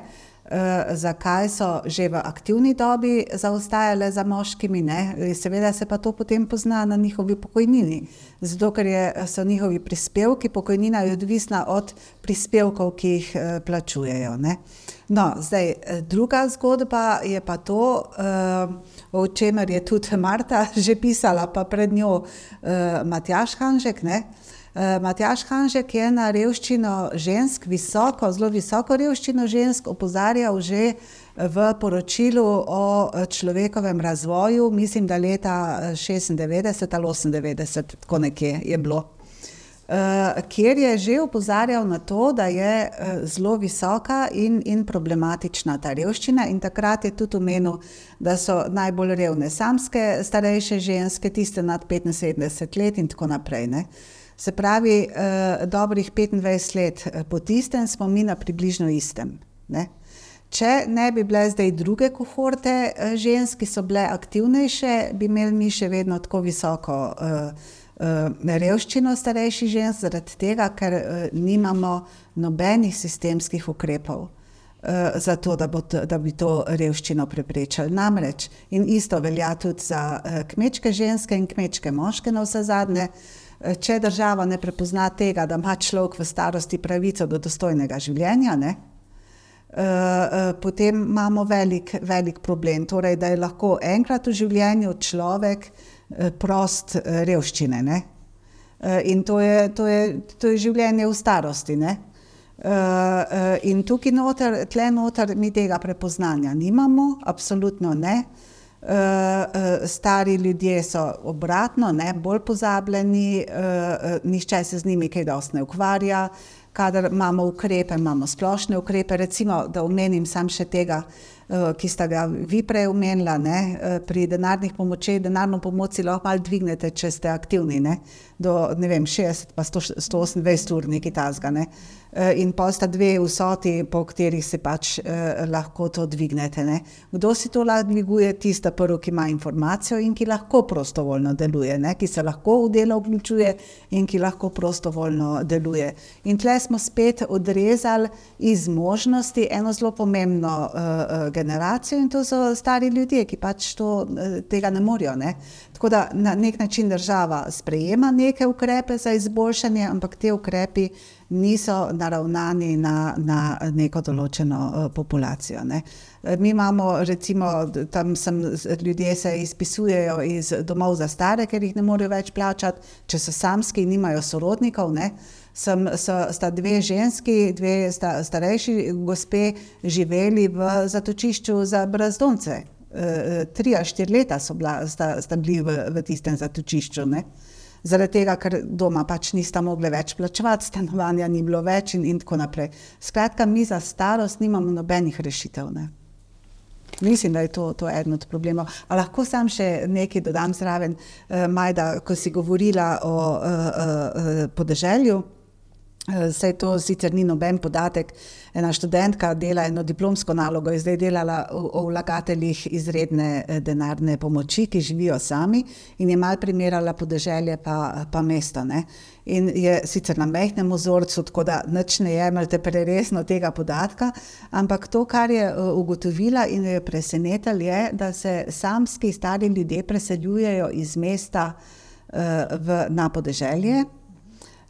[SPEAKER 4] zakaj so že v aktivni dobi zaostajale za moškimi, ne? seveda se pa to potem pozna na njihovi pokojnini, zato ker je, so njihovi prispevki, pokojnina je odvisna od prispevkov, ki jih uh, plačujejo. Ne? No, zdaj, eh, druga zgodba je pa to, o čemer je tudi Marta že pisala, pa pred njo Matjaš Hanžek. Ne? Uh, Matjaš Hanžek je na revščino žensk, visoko, zelo visoko revščino žensk, opozarjal že v poročilu o človekovem razvoju, mislim, da leta 96 ali 98, tako nekje je bilo. Kjer je že opozarjal na to, da je zelo visoka in, in problematična ta revščina, in takrat je tudi omenil, da so najbolj revne samske, starejše ženske, tiste nad 75 let in tako naprej. Ne. Se pravi, uh, dobrih 25 let eh, po tistem smo mi na približno istem. Ne? Če ne bi bile zdaj druge kohorte uh, žensk, ki so bile aktivnejše, bi imeli mi še vedno tako visoko uh, uh, revščino starejših žensk, zaradi tega, ker uh, nimamo nobenih sistemskih ukrepov. Za to, da, bo, da bi to revščino preprečili. Namreč, in isto velja tudi za kmečke ženske in kmečke moške, na vse zadnje, uh, če država ne prepozna tega, da ima človek v starosti pravico do dostojnega življenja, ne, uh, uh, potem imamo velik, velik problem. Torej, da je lahko enkrat v življenju človek uh, prost revščine. Ne. In to je, to, je, to je življenje v starosti. Ne. In tukaj noter, tle noter mi tega prepoznanja nimamo, absolutno ne. Uh, uh, stari ljudje so obratno, ne, bolj pozabljeni, uh, nišče se z njimi kaj dosti ne ukvarja. Kadar imamo ukrepe, imamo splošne ukrepe. Recimo, da omenim sam še tega, ki ste ga vi prej omenila, ne, pri denarnih pomočeh, denarno pomoč si lahko malo dvignete, če ste aktivni, ne, do ne vem, 60 pa 100, 128 ur, nekaj tasga. Ne. Eh, in pa sta dve vsoti, po katerih se pač eh, lahko to dvignete. Ne. Kdo si to lahko dviguje? Tista prvo, ki ima informacijo in ki lahko prostovoljno deluje, ne, ki se lahko v delo vključuje in ki lahko prostovoljno deluje. In tle smo spet odrezali iz možnosti eno zelo pomembno uh, generacijo in to so stari ljudje, ki pač to, uh, tega ne morejo. Ne. Tako da na nek način država sprejema neke ukrepe za izboljšanje, ampak te ukrepi niso naravnani na, na neko določeno uh, populacijo. Ne. Mi imamo, recimo, tam sem, ljudje se izpisujejo iz domov za stare, ker jih ne morejo več plačati, če so samski in nimajo sorodnikov. Ne. Sem, so, sta dve ženski, dve sta, starejši gospe živeli v zatočišču za brezdomce. E, tri ali štiri leta bila, sta, sta bili v, v tistem zatočišču. Ne zaradi tega, ker doma pač nista mogli več plačevati, stanovanja ni bilo več in, in tako naprej. Skratka, mi za starost nimamo nobenih rešitev. Ne. Mislim, da je to, to eden od problemov. A lahko sam še nekaj dodam zraven, eh, Majda, ko si govorila o eh, eh, podeželju. Sej to sicer ni noben podatek. Ena študentka dela eno diplomsko nalogo, je zdaj delala o vlagateljih izredne eh, denarne pomoči, ki živijo sami in je mal primerjala podeželje pa, pa mesto. Ne? In je sicer na mehkem ozorcu, tako da nič ne jemljete preresno tega podatka, ampak to, kar je eh, ugotovila in jo je presenetilo, je, da se samski stari ljudje preseljujejo iz mesta uh, v, na podeželje.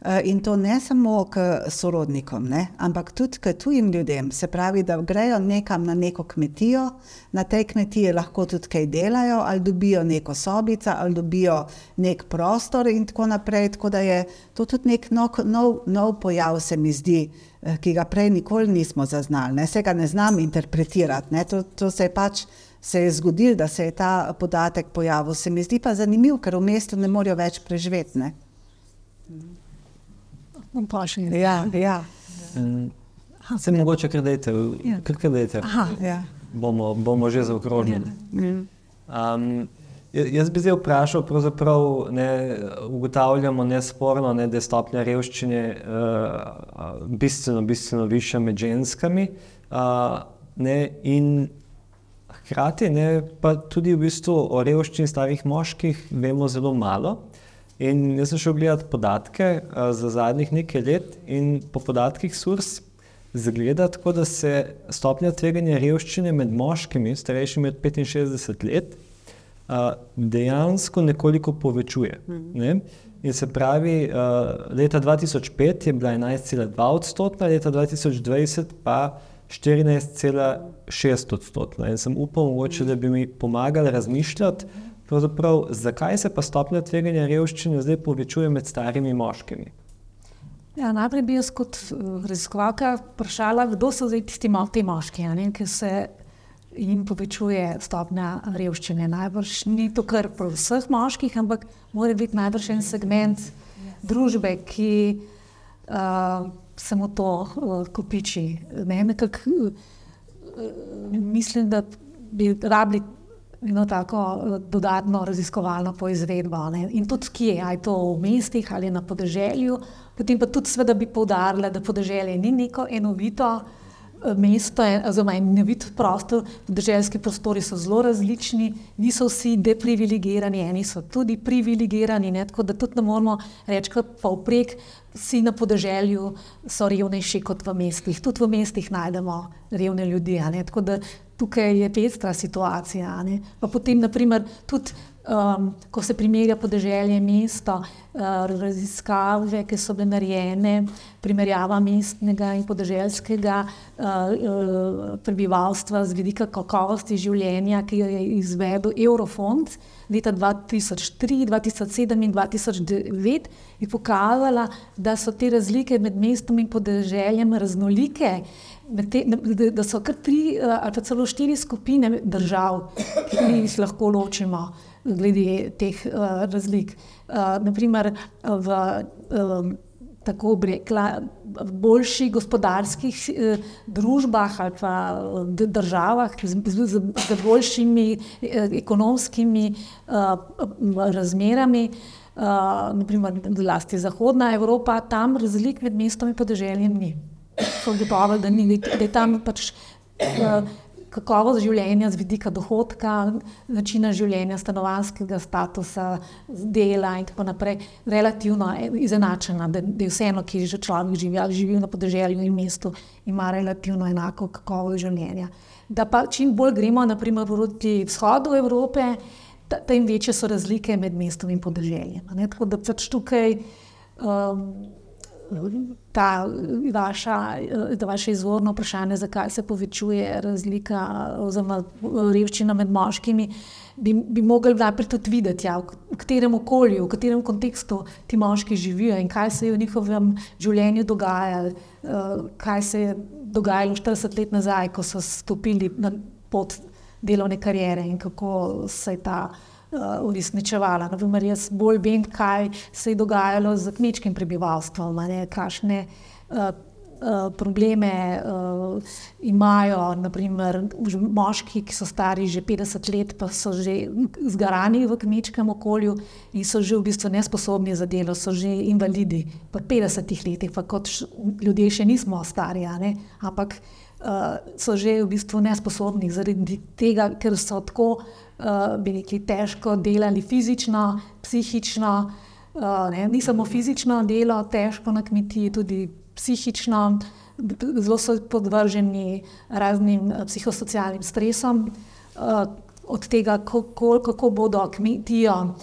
[SPEAKER 4] Eh, in to ne samo k sorodnikom, ne, ampak tudi k tujim ljudem. Se pravi, da grejo nekam na neko kmetijo, na tej kmetiji lahko tudi kaj delajo, ali dobijo neko sobico, ali dobijo nek prostor, in tako naprej. Tako da je to tudi nek nov, nov, nov pojav, se mi zdi, eh, ki ga prej nikoli nismo zaznali. Ne. Se ga ne znam interpretirati. Ne. To, to se je pač. Se je zgodilo, da se je ta podatek pojavil. Se mi zdi pa zanimiv, ker v mestu ne morejo več preživeti. Ne?
[SPEAKER 5] Še
[SPEAKER 4] ne. Ja, ja.
[SPEAKER 3] Se mogoče kredite,
[SPEAKER 5] Ja.
[SPEAKER 3] kredite.
[SPEAKER 4] ja.
[SPEAKER 3] Bomo, bomo že zaokrožili. Um, jaz bi zdaj vprašal, pravzaprav ne ugotavljamo nesporno, ne, da je stopnja revščine uh, bistveno, bistveno višja med ženskami. Uh, ne, in hkrati ne, pa tudi v bistvu o revščini starih moških vemo zelo malo. In jaz sem šel gledati podatke uh, za zadnjih nekaj let in po podatkih SURS zgleda tako, da se stopnja tveganja revščine med moškimi, starejšimi od 65 let, uh, dejansko nekoliko povečuje. Ne? In se pravi, uh, leta 2005 je bila 11,2 odstotna, leta 2020 pa 14,6 odstotna. In sem upal, mogoče, da bi mi pomagali razmišljati, pravzaprav, zakaj se pa stopnja tveganja revščine zdaj povečuje med starimi moškimi.
[SPEAKER 5] Ja, najprej bi jaz kot eh, raziskovalka vprašala, kdo so zdaj tisti mo ti moški, ne, ki se jim povečuje stopnja revščine. Najbrž ni to kar pri vseh moških, ampak mora biti najbrž en segment družbe, ki uh, samo to uh, kopiči. Ne, nekak, uh, mislim, da bi rabili eno tako eh, dodatno raziskovalno poizvedbo. Ne? In tudi kje, aj to v mestih ali na podeželju. Potem pa tudi, seveda, bi poudarila, da podeželje ni neko enovito eh, mesto, oziroma enovit prostor. Podeželjski prostori so zelo različni, niso vsi deprivilegirani, eni so tudi privilegirani. Ne? Tako da tudi ne moramo reči, da povprek vsi na podeželju so revnejši kot v mestih. Tudi v mestih najdemo revne ljudi. Tako da tukaj je pestra situacija. Pa potem, naprimer, tudi um, ko se primerja podeželje in mesto, uh, raziskave, ki so bile narejene, primerjava mestnega in podeželskega uh, uh, prebivalstva z vidika kakovosti življenja, ki jo je izvedel Eurofond. Leta 2003, 2007 in 2009 je pokazala, da so te razlike med mestom in podeželjem raznolike, te, da so kar tri ali pa celo štiri skupine držav, ki jih lahko ločimo glede teh uh, razlik. Uh, naprimer, v um, tako rekla, boljših gospodarskih uh, družbah ali pa državah z, z, z, z boljšimi uh, ekonomskimi uh, razmerami. Uh, naprimer, zlasti Zahodna Evropa, tam razlik med mestom in podeželjem ni. So ugotovili, da, ni, da je tam pač. Uh, kakovost življenja z vidika dohodka, načina življenja, stanovanskega statusa, dela in tako naprej, relativno izenačena, da, da je vseeno, ki že človek živi ali živi na podeželju in mestu, ima relativno enako kakovost življenja. Da pa čim bolj gremo naprimer proti vzhodu Evrope, tem večje so razlike med mestom in podeželjem. Tako da pač tukaj um, ta vaša, vaše izvorno vprašanje, zakaj se povečuje razlika oziroma revščina med moškimi, bi, bi mogli najprej tudi videti, ja, v katerem okolju, v katerem kontekstu ti moški živijo in kaj se je v njihovem življenju dogajalo, kaj se je dogajalo 40 let nazaj, ko so stopili na pot delovne karijere in kako se je ta uresničevala. Naprimer, jaz bolj vem, kaj se je dogajalo z kmečkim prebivalstvom, kakšne uh, uh, probleme uh, imajo naprimer, moški, ki so stari že 50 let, pa so že zgarani v kmečkem okolju in so že v bistvu nesposobni za delo, so že invalidi po 50 letih, pa kot ljudje še nismo stari, ampak. Uh, so že v bistvu nesposobni zaradi tega, ker so tako uh, rekli, težko delali fizično, psihično, uh, ne, ni samo fizično delo, težko na kmetiji, tudi psihično, zelo so podvrženi raznim uh, psihosocialnim stresom, od tega, kako, kako bodo kmetijo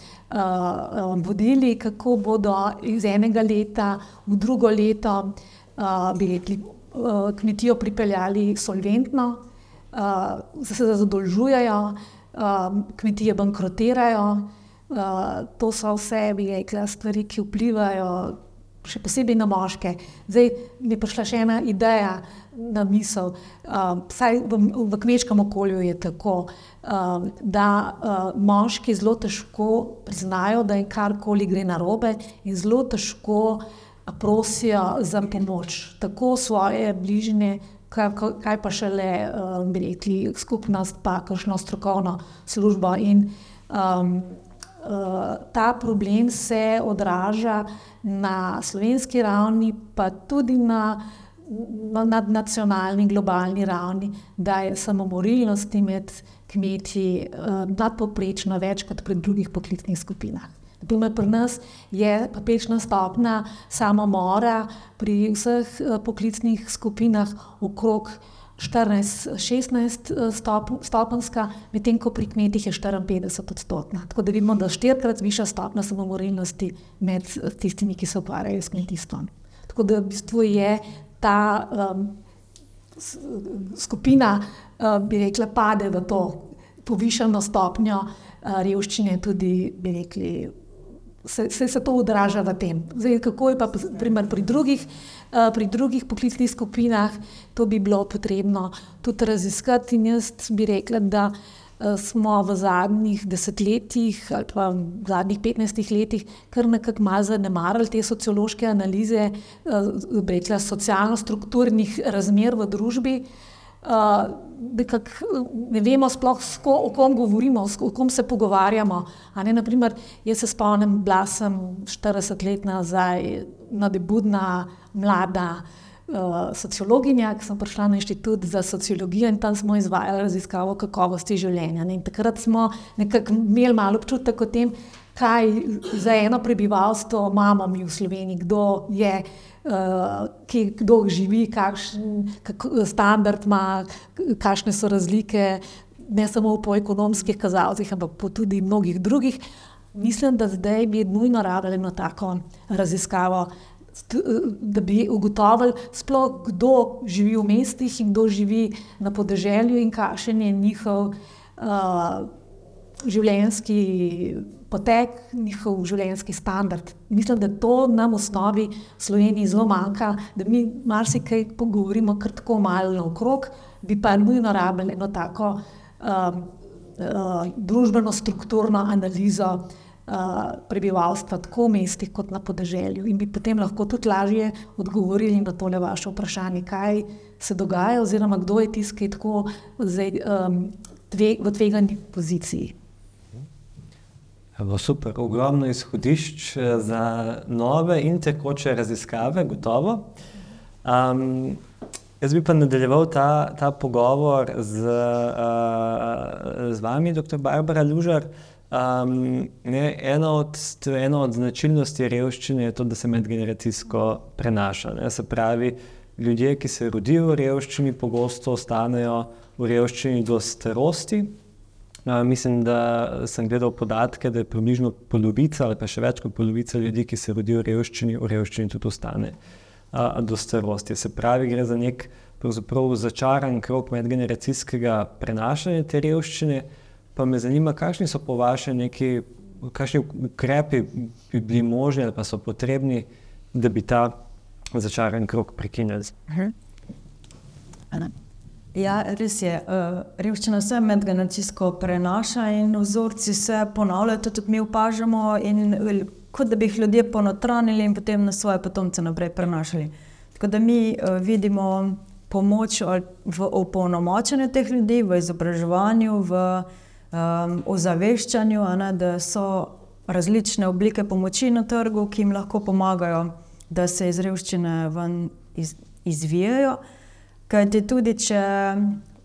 [SPEAKER 5] vodili, kako bodo iz enega leta v drugo leto, bi rekli, kmetijo pripeljali solventno. Uh, se zadolžujejo, um, kmetije bankrotirajo. Uh, to so vse, bi rekla, stvari, ki vplivajo še posebej na moške. Zdaj mi je prišla še ena ideja na misel. Um, vsaj v, v kmečkem okolju je tako, um, da uh, moški zelo težko priznajo, da jim karkoli gre na robe in zelo težko prosijo za pomoč, tako svoje bližnje, kaj, kaj pa šele, um, bi rekli, skupnost, pa kakšno strokovno službo. In um, uh, ta problem se odraža na slovenski ravni, pa tudi na nadnacionalni, globalni ravni, da je samomorilnosti med kmeti uh, nadpoprečno več kot pri drugih poklicnih skupinah. Naprimer, pri nas je papečna stopna samomora pri vseh eh, poklicnih skupinah okrog 14-16 eh, stop, stopenska, medtem ko pri kmetih je 54 odstotna. Tako da vidimo, da je štirikrat višja stopna samomorilnosti med eh, tistimi, ki se ukvarjajo s kmetijstvom. Tako da v bistvu je ta um, skupina, uh, bi rekla, pade v to povišeno stopnjo uh, revščine, tudi, bi rekli, se, se, se to odraža v tem. Zdaj, kako je pa primer, pri, drugih, uh, pri drugih poklicnih skupinah, to bi bilo potrebno tudi raziskati. In jaz bi rekla, da uh, smo v zadnjih desetletjih ali pa v zadnjih petnajstih letih kar nekako malo zanemarili te sociološke analize, uh, rekla, socialno-strukturnih razmer v družbi. Uh, nekak, ne vemo sploh, sko, o kom govorimo, o kom se pogovarjamo. Ne, naprimer, jaz se spomnim, bila sem 40 let nazaj, nadebudna, mlada uh, sociologinja, ki sem prišla na inštitut za sociologijo in tam smo izvajali raziskavo kakovosti življenja. Ne, takrat smo imeli malo občutek o tem, kaj za eno prebivalstvo imamo mi v Sloveniji, kdo je uh, ki, kdo živi, kakšen kak, standard ima, kakšne so razlike, ne samo po ekonomskih kazalcih, ampak tudi mnogih drugih. Mislim, da zdaj bi nujno rabili eno tako raziskavo, da bi ugotovili, sploh, kdo živi v mestih in kdo živi na podeželju in kakšen je njihov uh, življenjski potek, njihov življenjski standard. Mislim, da to nam v osnovi v Sloveniji zelo manjka, da mi marsikaj pogovorimo kar tako malo naokrog, bi pa nujno rabili eno tako um, uh, družbeno-strukturno analizo uh, prebivalstva, tako v mestih kot na podeželju. In bi potem lahko tudi lažje odgovorili na tole vaše vprašanje, kaj se dogaja, oziroma kdo je tisti, ki je tako zdaj, um, dve, v tvegani poziciji.
[SPEAKER 3] Evo, super, ogromno izhodišč eh, za nove in tekoče raziskave, gotovo. Um, jaz bi pa nadaljeval ta, ta pogovor z, uh, z vami, dr. Barbara Lužar. Um, ne, ena, od, ena od značilnosti revščine je to, da se medgeneracijsko prenaša. Ne, se pravi, ljudje, ki se rodijo v revščini, pogosto ostanejo v revščini do starosti. Uh, mislim, da sem gledal podatke, da je približno polovica ali pa še več kot polovica ljudi, ki se rodijo v revščini, v revščini tudi ostane uh, do starosti. Se pravi, gre za nek začaran krok medgeneracijskega prenašanja te revščine. Pa me zanima, kakšni so po vašem neki, kakšni ukrepi bi bili možni ali pa so potrebni, da bi ta začaran krok prekinili.
[SPEAKER 1] Ja, res je. Revščina se medgeneracijsko prenaša in vzorci se ponavljajo, tudi mi opažamo, in kot da bi jih ljudje ponotranili in potem na svoje potomce naprej prenašali. Tako da mi vidimo pomoč v opolnomočenju teh ljudi, v izobraževanju, v um, ozaveščanju, ne, da so različne oblike pomoči na trgu, ki jim lahko pomagajo, da se iz revščine iz, izvijajo. Kajti tudi, če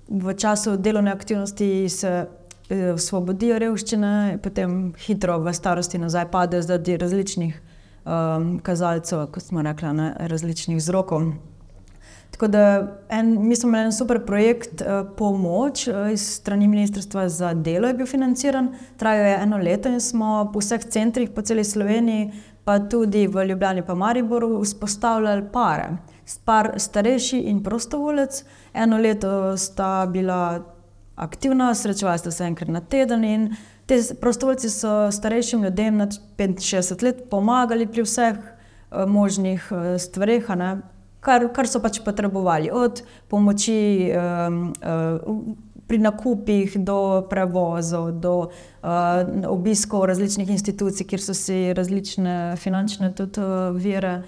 [SPEAKER 1] v času delovne aktivnosti se eh, osvobodijo revščine, potem hitro v starosti nazaj padejo zaradi različnih um, kazalcev, kot smo rekli, ne, različnih vzrokov. Tako da en, mi smo imeli en super projekt, uh, pomoč uh, iz strani Ministrstva za delo je bil financiran, trajal je eno leto in smo po vseh centrih po celi Sloveniji, pa tudi v Ljubljani in Mariboru, vzpostavljali pare. Par starejši in prostovoljec. Eno leto sta bila aktivna, srečevali sta se enkrat na teden te prostovoljci so starejšim ljudem nad 65 let pomagali pri vseh uh, možnih uh, stvareh kar, kar so pač potrebovali, od pomoči um, uh, pri nakupih, do prevozov, do uh, obiskov različnih institucij, kjer so si različne finančne tudi, uh, vire.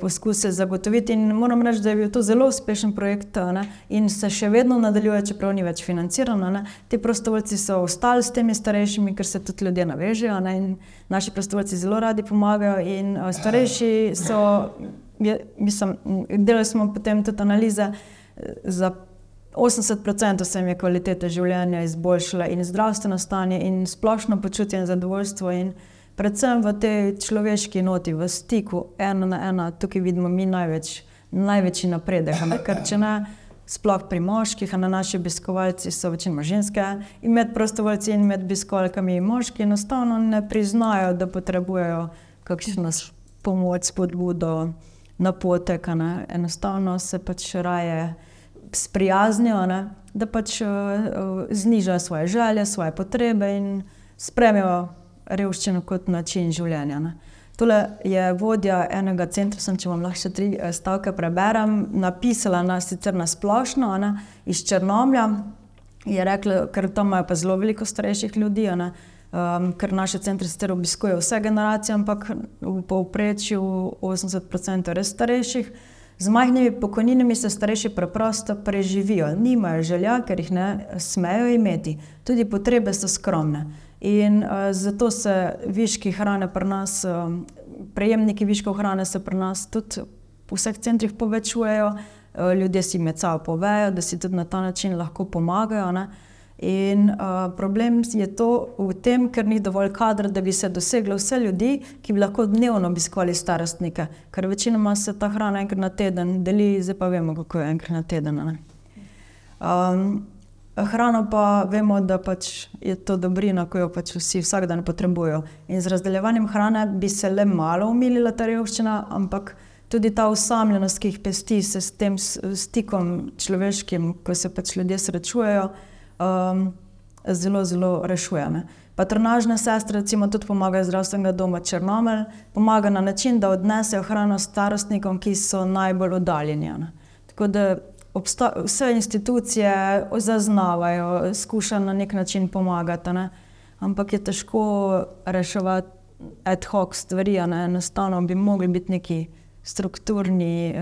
[SPEAKER 1] Poskuse zagotoviti, in moram reči, da je bil to zelo uspešen projekt, ne? in se še vedno nadaljuje, čeprav ni več financirano. Ne? Ti prostovoljci so ostali s temi starejšimi, ker se tudi ljudje navežejo, ne? in naši prostovoljci zelo radi pomagajo. In starejši so mislim, delali smo potem tudi analize, eh, za 80% se jim je kvaliteta življenja izboljšala in zdravstveno stanje in splošno počutje in zadovoljstvo. In predvsem v tej človeški noti, v stiku ena na ena, tukaj vidimo mi največ, največji napredek. Ker če ne, sploh pri moških, a na naši obiskovalci so večinoma ženske in med prostovoljci in med obiskovalkami moški enostavno ne priznajo, da potrebujejo kakšno pomoč, spodbudo napotek, ne? enostavno se pač raje sprijaznijo, ne? da pač uh, znižajo svoje želje, svoje potrebe in spremijo revščino kot način življenja. Ne? Tole je vodja enega centra, sem, če vam lahko še tri eh, stavke preberem, napisala na sicer na splošno, ne, iz Črnomlja. Je rekla, ker tam imajo pa zelo veliko starejših ljudi, ne, um, ker naše centre sicer obiskujejo vse generacije, ampak v povprečju 80% res starejših. Z majhnimi pokojninami se starejši preprosto preživijo, nimajo želja, ker jih ne smejo imeti, tudi potrebe so skromne. In uh, zato se viški hrane pri nas, um, prejemniki viškov hrane se pri nas tudi v vseh centrih povečujejo, uh, ljudje si med sabo povejo, da si tudi na ta način lahko pomagajo. Ne? In uh, problem je to v tem, ker ni dovolj kadra, da bi se doseglo vse ljudi, ki bi lahko dnevno obiskovali starostnike, ker večinoma se ta hrana enkrat na teden deli, zdaj pa vemo, kako je enkrat na teden. Um, hrano pa vemo, da pač je to dobrina, ki jo pač vsi vsak dan potrebujejo. In z razdeljevanjem hrane bi se le malo umilila ta revščina, ampak tudi ta osamljenost, ki jih pesti se s tem stikom človeškim, ko se pač ljudje srečujejo um, zelo, zelo rešuje. Ne. Patronažne sestre, recimo, tudi pomagajo zdravstvenega doma Črnomelj, pomagajo na način, da odnesejo hrano starostnikom, ki so najbolj oddaljeni. Ne. Tako da vse institucije zaznavajo, skušajo na nek način pomagati, ne. ampak je težko reševati ad hoc stvari. Enostavno bi mogli biti neki strukturni,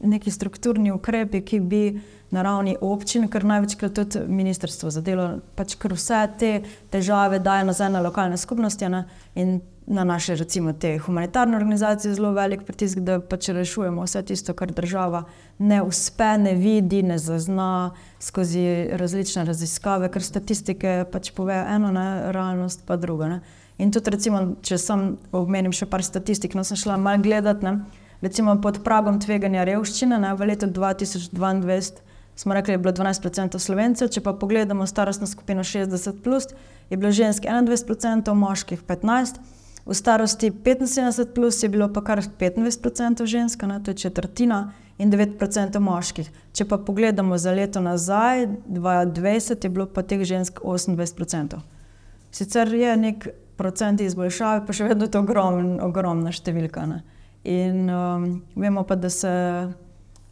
[SPEAKER 1] neki strukturni ukrepi, ki bi na ravni občin, ker največkrat tudi ministrstvo za delo, pač ker vse te težave daje nazaj na lokalne skupnosti. Ne? In na naše, recimo, te humanitarne organizacije zelo velik pritisk, da pač rešujemo vse tisto, kar država ne uspe, ne vidi, ne zazna skozi različne raziskave, ker statistike pač povejo eno, ne, realnost pa drugo. Ne. In tudi, recimo, če sem omenim še par statistik, no sem šla malo gledati, ne, recimo pod pragom tveganja revščine ne, v letu 2022 smo rekli, da je bilo 12% slovencev, če pa pogledamo starostno skupino 60, plus, je bilo žensk 21%, moških 15%, v starosti 75, plus je bilo pa kar 25% žensk, to je četrtina, in 9% moških. Če pa pogledamo za leto nazaj, 2020, je bilo pa teh žensk 28%. Sicer je nek procent izboljšave, pa še vedno je to ogromn, ogromna številka. Ne. In um, vemo pa, da se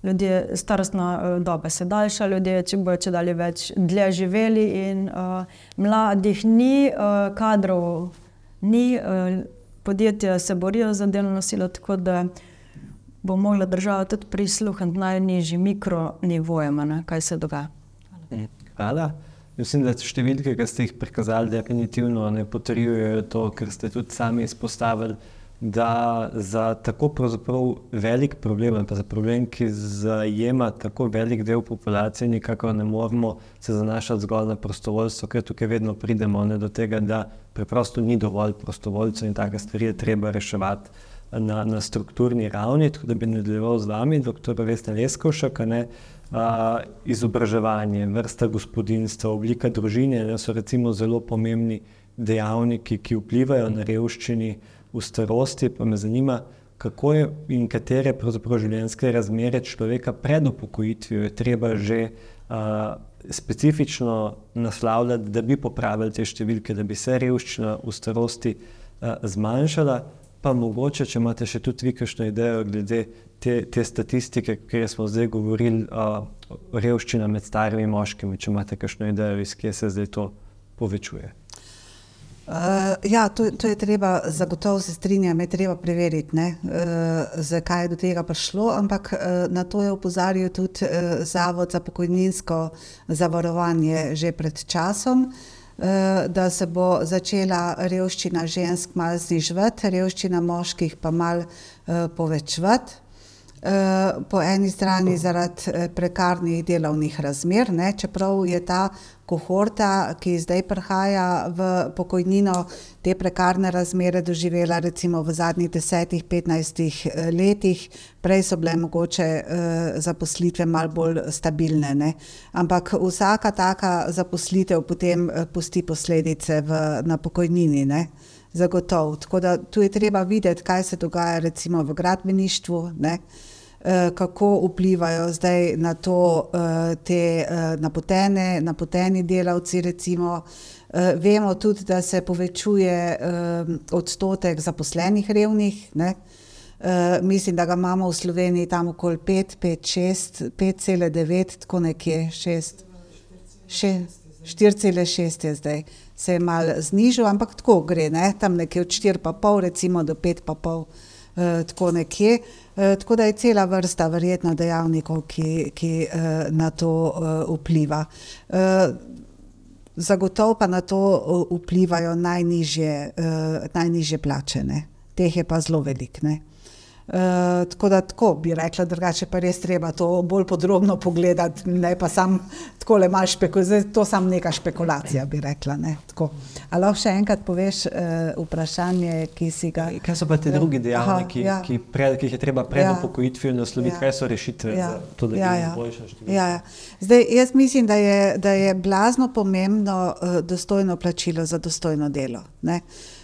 [SPEAKER 1] ljudje, starostna uh, doba se daljša, ljudje če bojo če dalje več dlje živeli, in uh, mladih ni, uh, kadrov ni, uh, podjetja se borijo za delovno silo, tako da bo mogla država tudi prisluhniti najnižjim mikronivojem, kaj se dogaja.
[SPEAKER 3] Hvala. Hvala. Mislim, da številke, ki ste jih prikazali, definitivno ne potrjujejo to, kar ste tudi sami izpostavili da za tako velik problem, pa za problem, ki zajema tako velik del populacije, nikako ne moremo se zanašati zgolj na prostovoljstvo, ker tukaj vedno pridemo ne, do tega, da preprosto ni dovolj prostovoljcev in take stvari je treba reševati na, na strukturni ravni. Tako da bi nadaljeval z vami, dr. Vesna Leskovšek, a, izobraževanje, vrsta gospodinstva, oblika družine, ne, so recimo zelo pomembni dejavniki, ki vplivajo na revščini v starosti, pa me zanima, kako je in katere življenjske razmere človeka pred upokojitvijo je treba že uh, specifično naslavljati, da bi popravili te številke, da bi se revščina v starosti uh, zmanjšala. Pa mogoče, če imate še tudi vi kakšno idejo glede te, te statistike, ker smo zdaj govorili o revščini med starimi moškimi, če imate kakšno idejo, iz kje se zdaj to povečuje.
[SPEAKER 4] Uh, ja, to, to je treba, zagotovo se strinjam, je treba preveriti, uh, zakaj je do tega prišlo, ampak uh, na to je upozoril tudi uh, Zavod za pokojninsko zavarovanje že pred časom, uh, da se bo začela revščina žensk malo znižvati, revščina moških pa malo uh, povečvati. Uh, po eni strani zaradi prekarnih delovnih razmer, ne, čeprav je ta kohorta, ki zdaj prihaja v pokojnino, te prekarne razmere doživela recimo v zadnjih desetih, petnajstih eh, letih, prej so bile mogoče uh, zaposlitve malo bolj stabilne. Ne? Ampak vsaka taka zaposlitev potem uh, pusti posledice v, na pokojnini. Ne? Zagotovo. Tako da tu je treba videti, kaj se dogaja recimo v gradbeništvu. Ne? Eh, kako vplivajo zdaj na to eh, te eh, napotene, napoteni delavci. Recimo. Vemo tudi, da se povečuje odstotek zaposlenih revnih. Ne? Mislim, da ga imamo v Sloveniji tam okoli 5, 5, 6, 5,9, tako nekje 6. 4,6 je zdaj, se je malo znižal, ampak tako gre, ne? tam nekje od 4,5 recimo do 5,5, tako nekje. Eh, tako da je cela vrsta verjetno dejavnikov, ki, ki eh, na to eh, vpliva. Zagotovo pa na to vplivajo najnižje, najnižje plačene, teh je pa zelo velik. Ne? Uh, tako da tako bi rekla, drugače pa res treba to bolj podrobno pogledati, ne pa sam tako le malo špekulati, to sam neka špekulacija bi rekla. Ali lahko še enkrat poveš uh, vprašanje, ki si ga.
[SPEAKER 3] Kaj so pa te drugi dejavniki, ja. ki, ki jih je treba pred ja. upokojitvijo nasloviti, ja. kaj so rešitve ja. za to, da ja, ja. boljša števila?
[SPEAKER 4] Ja, ja. Zdaj, jaz mislim, da je, da je blazno pomembno uh, dostojno plačilo za dostojno delo. Ne?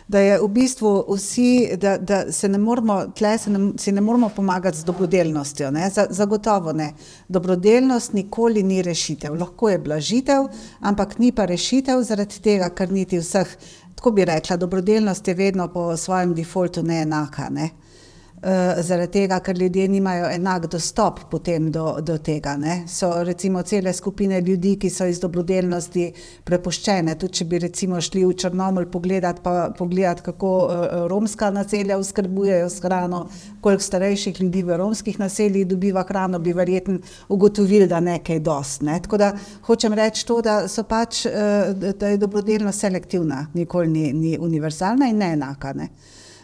[SPEAKER 4] da je v bistvu vsi, da, da se ne moramo, tle se ne, si ne moramo pomagati z dobrodelnostjo. Ne? Zagotovo ne. Dobrodelnost nikoli ni rešitev. Lahko je blažitev, ampak ni pa rešitev zaradi tega, ker niti vseh, tako bi rekla, dobrodelnost je vedno po svojem defaultu neenaka. Ne? Uh, zaradi tega, ker ljudje nimajo enak dostop potem do, do tega. Ne. So recimo cele skupine ljudi, ki so iz dobrodelnosti prepuščene. Tudi če bi recimo šli v Črnoml pogledati, pa pogledati, kako uh, romska naselja oskrbujejo s hrano, koliko starejših ljudi v romskih naseljih dobiva hrano, bi verjetno ugotovili, da nekaj dost. Ne. Tako da hočem reči to, da so pač, uh, da je dobrodelnost selektivna, nikoli ni, ni univerzalna in neenaka. Ne.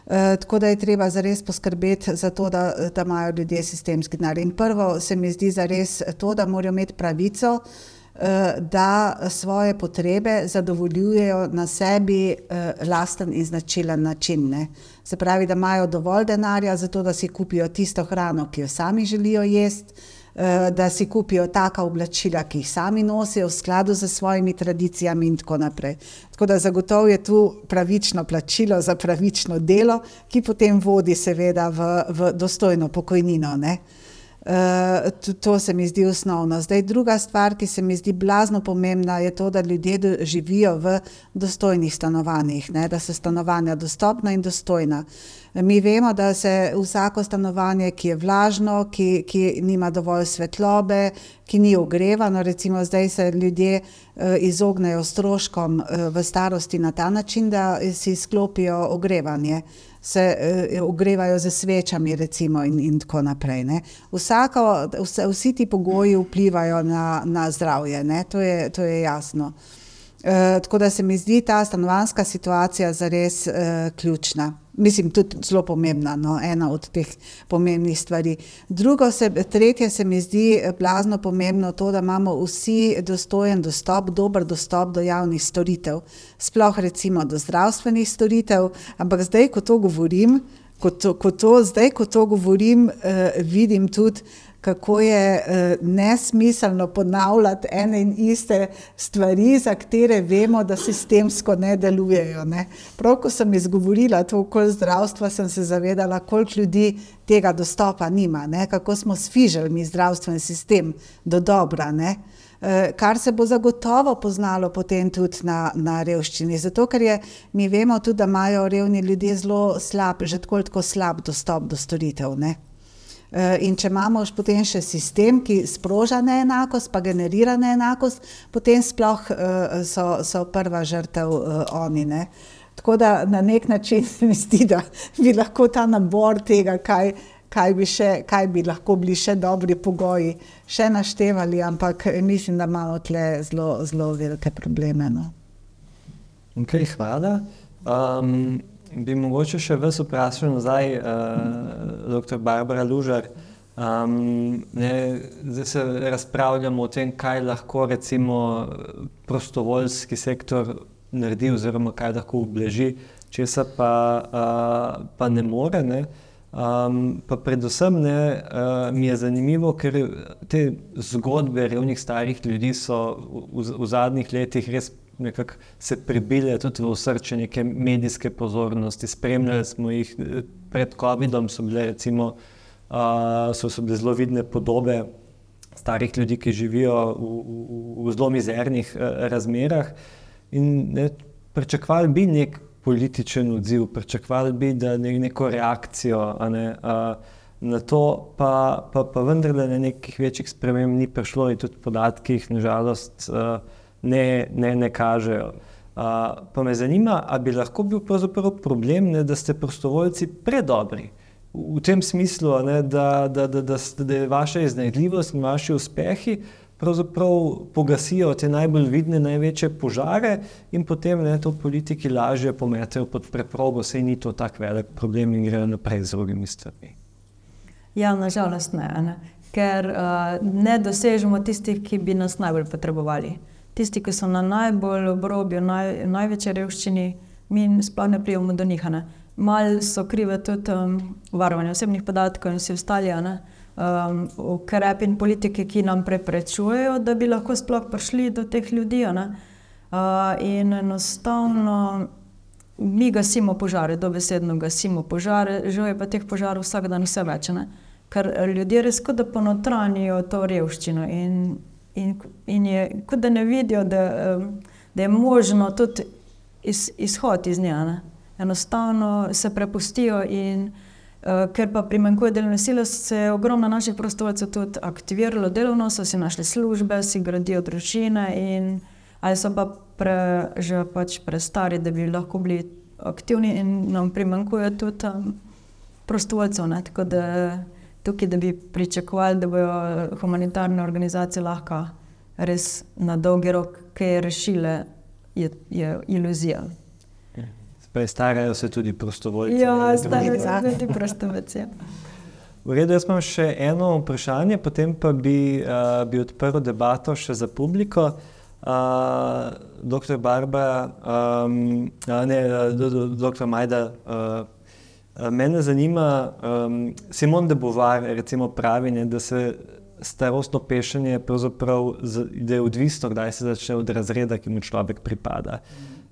[SPEAKER 4] Uh, tako da je treba zares poskrbeti za to, da, da imajo ljudje sistemski denar. In prvo se mi zdi zares to, da morajo imeti pravico, uh, da svoje potrebe zadovoljujejo na sebi uh, lasten in značilen način. Ne. Se pravi, da imajo dovolj denarja za to, da si kupijo tisto hrano, ki jo sami želijo jesti. Eh, da si kupijo taka oblačila, ki jih sami nosijo v skladu z svojimi tradicijami in tako naprej. Tako da zagotovo je tu pravično plačilo za pravično delo, ki potem vodi seveda v, v dostojno pokojnino. Ne? Uh, to se mi zdi osnovno. Zdaj, druga stvar, ki se mi zdi blazno pomembna, je to, da ljudje živijo v dostojnih stanovanjih, ne? da so stanovanja dostopna in dostojna. Mi vemo, da se vsako stanovanje, ki je vlažno, ki, ki nima dovolj svetlobe, ki ni ogrevano, recimo zdaj se ljudje uh, izognejo stroškom uh, v starosti na ta način, da si sklopijo ogrevanje. Se uh, ogrevajo z svečami, recimo, in, in tako naprej. Vsako, vse, vsi ti pogoji vplivajo na, na zdravje, to je, to je jasno. Uh, tako da se mi zdi ta stanovanska situacija zares uh, ključna mislim, tudi zelo pomembna, no, ena od teh pomembnih stvari. Drugo, se, tretje se mi zdi blazno pomembno to, da imamo vsi dostojen dostop, dober dostop do javnih storitev, sploh recimo do zdravstvenih storitev, ampak zdaj, ko to govorim, ko to, ko to, zdaj, ko to govorim, uh, vidim tudi, kako je uh, nesmiselno ponavljati ene in iste stvari, za katere vemo, da sistemsko ne delujejo. Ne. Prav, ko sem izgovorila to okolje zdravstva, sem se zavedala, koliko ljudi tega dostopa nima, ne. kako smo sfižili mi zdravstveni sistem do dobra. Ne. Eh, kar se bo zagotovo poznalo potem tudi na, na revščini. Zato, ker je, mi vemo tudi, da imajo revni ljudje zelo slab, že tako, tako slab dostop do storitev. Ne? Eh, in če imamo potem še sistem, ki sproža neenakost, pa generira neenakost, potem sploh uh, so, so prva žrtev uh, oni. Ne? Tako da na nek način se mi zdi, da bi lahko ta nabor tega, kaj, kaj, bi, še, kaj bi lahko bili še dobri pogoji, še naštevali, ampak mislim, da imamo tle zelo, zelo velike probleme. No.
[SPEAKER 3] Okay, hvala. Um, bi mogoče še vas vprašal nazaj, uh, dr. Barbara Lužar. Um, ne, zdaj se razpravljamo o tem, kaj lahko recimo prostovoljski sektor naredi, oziroma kaj lahko obleži, česa pa, uh, pa ne more. Ne. Um, pa predvsem ne, uh, mi je zanimivo, ker te zgodbe revnih starih ljudi so v, v zadnjih letih res nekako se prebile tudi v srce neke medijske pozornosti. Spremljali smo jih pred COVID-om, so bile recimo uh, so, so bile zelo vidne podobe starih ljudi, ki živijo v, v, v zelo mizernih uh, razmerah. In ne, pričakovali bi nek političen odziv, pričakovali bi, da ne neko reakcijo. Ne, uh, Na to pa, pa, pa vendarle na nekih večjih sprememb ni prišlo, in tudi podatki, nažalost, uh, ne, ne, ne kažejo. Uh, pa me zanima, ali bi lahko bil problem, ne, da ste prostovoljci predobri v, tem smislu, ne, da, da, da, da, da je vaša iznajdljivost in vaši uspehi pogasijo te najbolj vidne, največje požare in potem ne, to politiki lažje pometejo pod preprogo, sej ni to tako velik problem in grejo naprej z drugimi stvarmi.
[SPEAKER 1] Ja, nažalost ne, ne. ker uh, ne dosežemo tistih, ki bi nas najbolj potrebovali tisti, ki so na najbolj obrobju, naj, največji revščini, mi sploh ne prijemo do njih. Mal so krive tudi um, varovanje osebnih podatkov in vsi ostali um, ukrepi in politike, ki nam preprečujejo, da bi lahko sploh prišli do teh ljudi. Uh, in enostavno mi gasimo požare, dobesedno gasimo požare, žal je pa teh požarov vsak dan vse več. Ne? Ker ljudje res kot da ponotranijo to revščino. In In, in je kot da ne vidijo, da, da je možno tudi iz, izhod iz nje. Ne? Enostavno se prepustijo in Uh, ker pa primanjkuje delovne sile, se je ogromno naših prostovoljcev tudi aktiviralo delovno, so si našli službe, si gradijo družine, in, ali so pa pre, že pač prestari, da bi lahko bili aktivni, in nam primanjkuje tudi um, prostovoljcev. Ne? Tako da tukaj, da bi pričakovali, da bodo humanitarne organizacije lahko res na dolgi rok kaj rešile, je, je iluzija.
[SPEAKER 3] Starajo se tudi prostovoljci.
[SPEAKER 1] Ja, starajo se tudi prostovoljci. ja.
[SPEAKER 3] V redu, jaz imam še eno vprašanje, potem pa bi, uh, bi odprl debato še za publiko. Uh, doktor Barbara, um, a ne, do, doktor Majda, uh, mene zanima, um, Simon de Beauvoir recimo pravi, ne, da se starostno pešenje pravzaprav, z- je odvisno, kdaj se začne od razreda, ki mu človek pripada.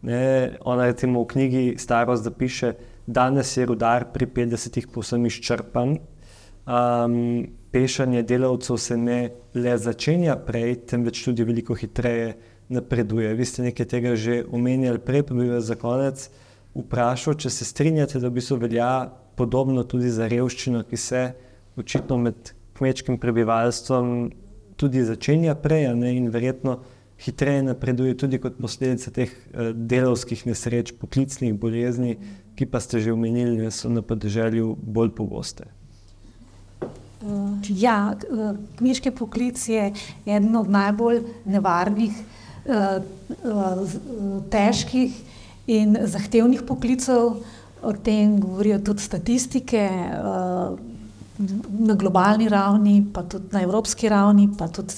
[SPEAKER 3] Ne, ona recimo v knjigi Starost zapiše, danes je rudar pri 50-ih povsem izčrpan, Um, pešanje delavcev se ne le začenja prej, temveč tudi veliko hitreje napreduje. Vi ste nekaj tega že omenjali prej, pa bi vas za konec vprašal, če se strinjate, da v bistvu velja podobno tudi za revščino, ki se očitno med kmečkim prebivalstvom tudi začenja prej ne, in verjetno hitreje napreduje tudi kot posledica teh eh, delovskih nesreč, poklicnih bolezni, ki pa ste že omenili, da so na podeželju bolj pogoste.
[SPEAKER 5] Ja, k- eh, kmečki poklic je eden od najbolj nevarnih, eh, eh, eh, težkih in zahtevnih poklicev. O tem govorijo tudi statistike eh, na globalni ravni, pa tudi na evropski ravni, pa tudi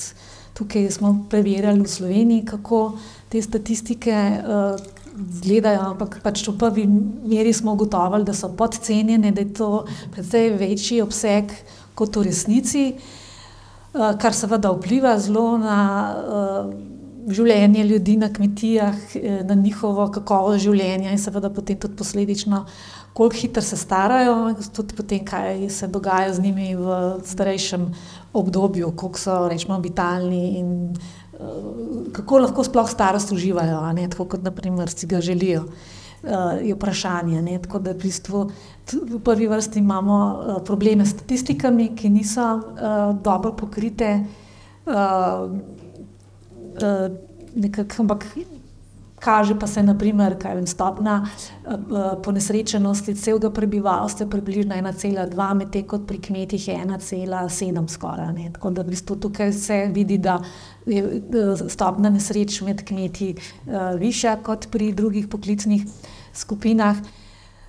[SPEAKER 5] tukaj smo preverjali v Sloveniji, kako te statistike eh, izgledajo, ampak pač v prvi meri smo ugotovili, da so podcenjene, da je to precej večji obseg kot v resnici, eh, kar seveda vpliva zelo na eh, življenje ljudi na kmetijah, eh, na njihovo kakovost življenja in seveda potem tudi posledično, koliko hitro se starajo, tudi potem, kaj se dogaja z njimi v starejšem obdobju, koliko so rečemo vitalni in eh, kako lahko sploh starost uživajo, ne, tako kot naprimer si ga želijo. Uh, je vprašanje. Ne? Tako da v, bistvu, v prvi vrsti imamo uh, probleme s statistikami, ki niso uh, dobro pokrite, uh, uh, nekako, ampak kaže pa se, naprimer, kaj vem, stopna uh, uh, ponesrečenosti celega prebivalstva, približno 1,2, medtem kot pri kmetih je 1,7 skoraj. Ne? Tako da v bistvu tukaj se vidi, da je uh, stopna nesreč med kmeti uh, višja kot pri drugih poklicnih skupinah.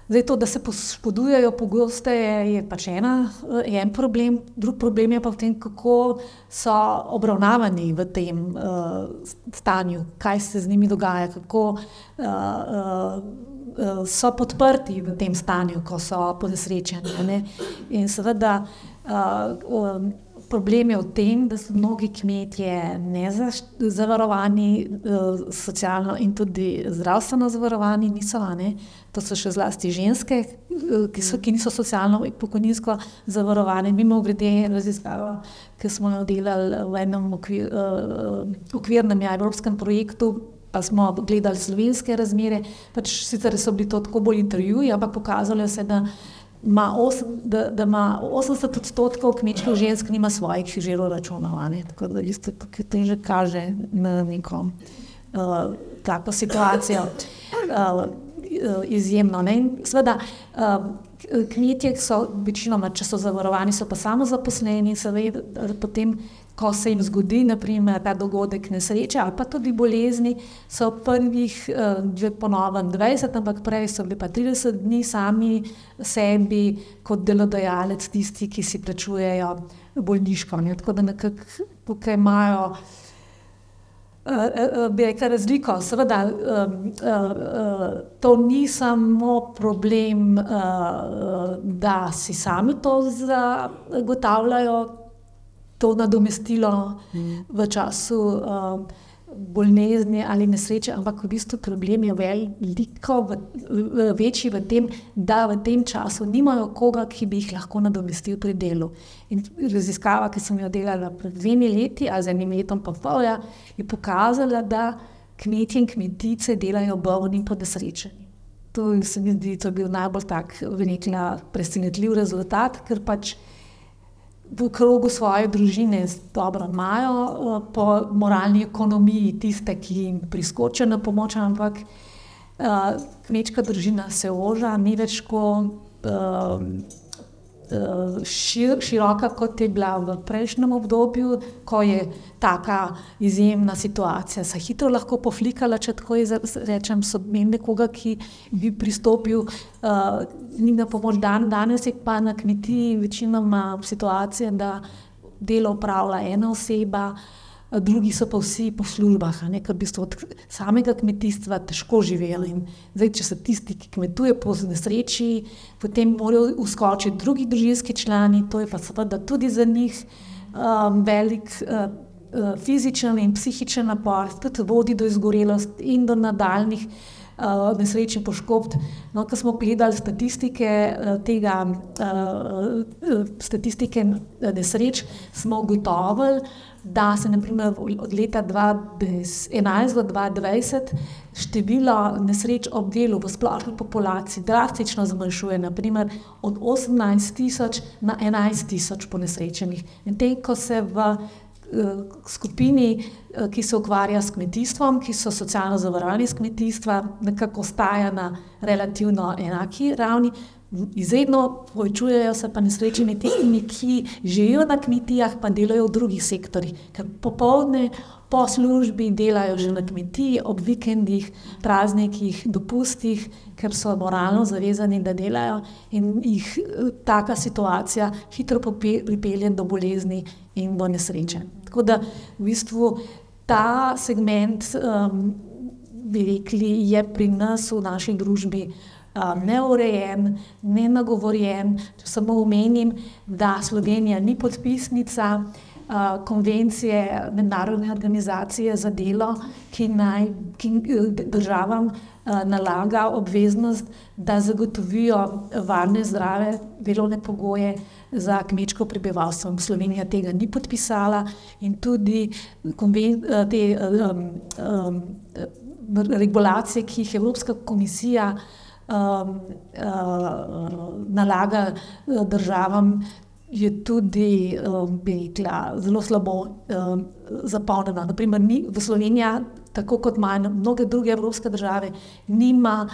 [SPEAKER 5] Zdaj, to, da se poškodujejo pogosteje, je pač ena, eh, en problem, drug problem je pa v tem, kako so obravnavani v tem uh, stanju, kaj se z njimi dogaja, kako uh, uh, so podprti v tem stanju, ko so ne. In seveda uh, um, problem je v tem, da so mnogi kmetje nezavarovani, uh, socialno in tudi zdravstveno zavarovani, niso. Ne? To so še zlasti ženske, eh, ki, so, ki niso socialno in pokojninsko zavarovane. Mimo grede raziskava, ki smo jo delali v enem okvir, uh, okvirnem ja, evropskem projektu, pa smo gledali slovenske razmere. Pač sicer so bili to tako bolj intervjuji, ampak pokazalo se, da ima, osem, da, da ima 80 odstotkov kmečkih žensk nima svojih žiro računov. Tako da isto to že kaže na neko uh, tako situacijo. Uh, izjemno. Ne? In Seveda, uh, kmetje so večinoma, če so zavarovani, so pa samo zaposleni, seveda, potem, ko se jim zgodi, naprimer, ta dogodek nesreče ali pa tudi bolezni, so prvih uh, ponovno 20, ampak prej so bili pa 30 dni sami sebi kot delodajalec tisti, ki si plačujejo bolniško. Ne? Tako da nekako tukaj imajo Uh, bi rekla razliko. Seveda, to ni samo problem, da si sami to zagotavljajo, to nadomestilo mm. v času uh, bolezni ali nesreče, ampak v bistvu problem je veliko v, v, večji v tem, da v tem času nimajo koga, ki bi jih lahko nadomestil pri delu. In raziskava, ki sem jo delala pred dvemi leti, a z enim letom pa pol, ja, je pokazala, da kmetje in kmetice delajo bolni in podesrečeni. To se mi zdi, da je bil najbolj tak, velikna, presenetljiv rezultat, ker pač v krogu svoje družine dobro imajo, eh, po moralni ekonomiji tiste, ki jim priskočijo na pomoč, ampak uh, kmečka družina se oža, ni več tako. Šir, široka, kot je bila v prejšnjem obdobju, ko je tako izjemna situacija, se hitro lahko poflikala, če tako rečem, so imeli nekoga, ki bi pristopil uh, na pomoč. Dan, danes je pa na kmetiji večinoma situacija, da delo upravlja ena oseba. Uh, drugi so pa vsi po službah, ker bi od samega kmetijstva težko živeli. Zdaj, če so tisti, ki kmetujejo po nesreči, potem morajo uskočiti drugi družinski člani, to je pa seveda tudi za njih um, velik uh, uh, fizičen in psihičen napor, tudi vodi do izgorelosti in do nadaljnih. Uh, Nesrečni poškodb. No, ko smo gledali statistike uh, tega, uh, uh, statistike nesreč, smo ugotovili, da se naprimer, od leta 2011 do 2020 število nesreč ob delu v splošni populaciji drastično zmanjšuje, naprimer od 18 tisoč na 11 tisoč ponesrečenih. Medtem ko se v uh, skupini, uh, ki se ukvarja s kmetijstvom, ki so socialno zavarovani iz kmetijstva, nekako ostaja na relativno enaki ravni, Izredno povečujejo se pa nesrečni tisti, ki živijo na kmetijah, pa delajo v drugih sektorjih, ker popoldne po službi delajo že na kmetiji, ob vikendih, praznikih, dopustih, ker so moralno zavezani, da delajo in jih taka situacija hitro pripelje do bolezni in do nesreče. Tako da v bistvu ta segment, um, bi rekli, je pri nas v naši družbi neurejen, ne nagovorjen. Če samo omenim, da Slovenija ni podpisnica konvencije Mednarodne organizacije za delo, ki naj ki državam nalaga obveznost, da zagotovijo varne, zdrave delovne pogoje. Za kmečko prebivalstvo. Slovenija tega ni podpisala, in tudi te um, um, regulacije, ki jih Evropska komisija um, uh, nalaga državam, je tudi um, rekla, zelo slabo um, zapolnjena. Naprimer, ni, v Sloveniji, tako kot imajo mnoge druge evropske države, nima.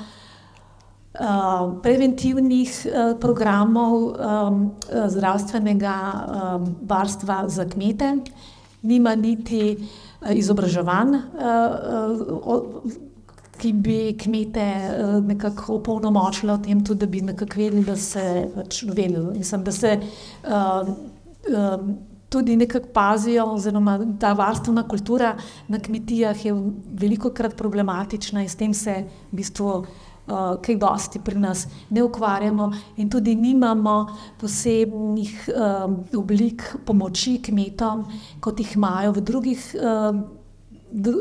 [SPEAKER 5] Uh, preventivnih programov zdravstvenega varstva za kmete, nima niti izobraževanj uh, ki bi kmete uh, nekako opolnomočila o tem, tudi, da bi nekako vedeli, da se pač vedeli. Mislim, da se uh, um, tudi nekako pazijo, oziroma ta varstvena kultura na kmetijah je veliko krat problematična in s tem se v bistvu. Uh, kaj dosti pri nas ne ukvarjamo, in tudi nimamo posebnih um, oblik pomoči kmetom, kot jih imajo v drugih um,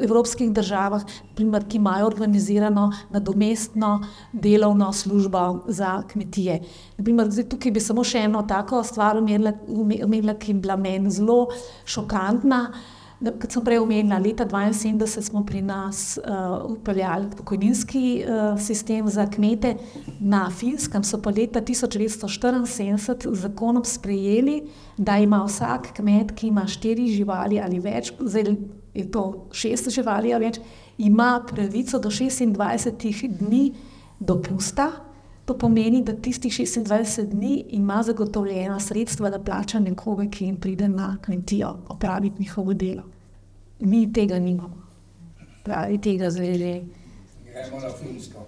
[SPEAKER 5] evropskih državah, primer, ki imajo organizirano nadomestno delovno službo za kmetije. Naprimer, zdaj, tukaj bi samo še eno tako stvar omenila, ki je bila meni zelo šokantna. Kot sem prej omenila, leta 1972 smo pri nas uh, upeljali pokojninski uh, sistem za kmete, na Finskem so pa leta 1974 z zakonom sprejeli, da ima vsak kmet, ki ima štiri živali ali več, zdaj je to šest živali ali več, ima pravico do 26 dni dopusta. To pomeni, da tistih 26 dni ima zagotovljena sredstva, da plača nekoga, ki jim pride na kmetijo, opraviti njihovo delo. Mi tega nimamo. Pravi tega zdaj že. Gremo na finsko.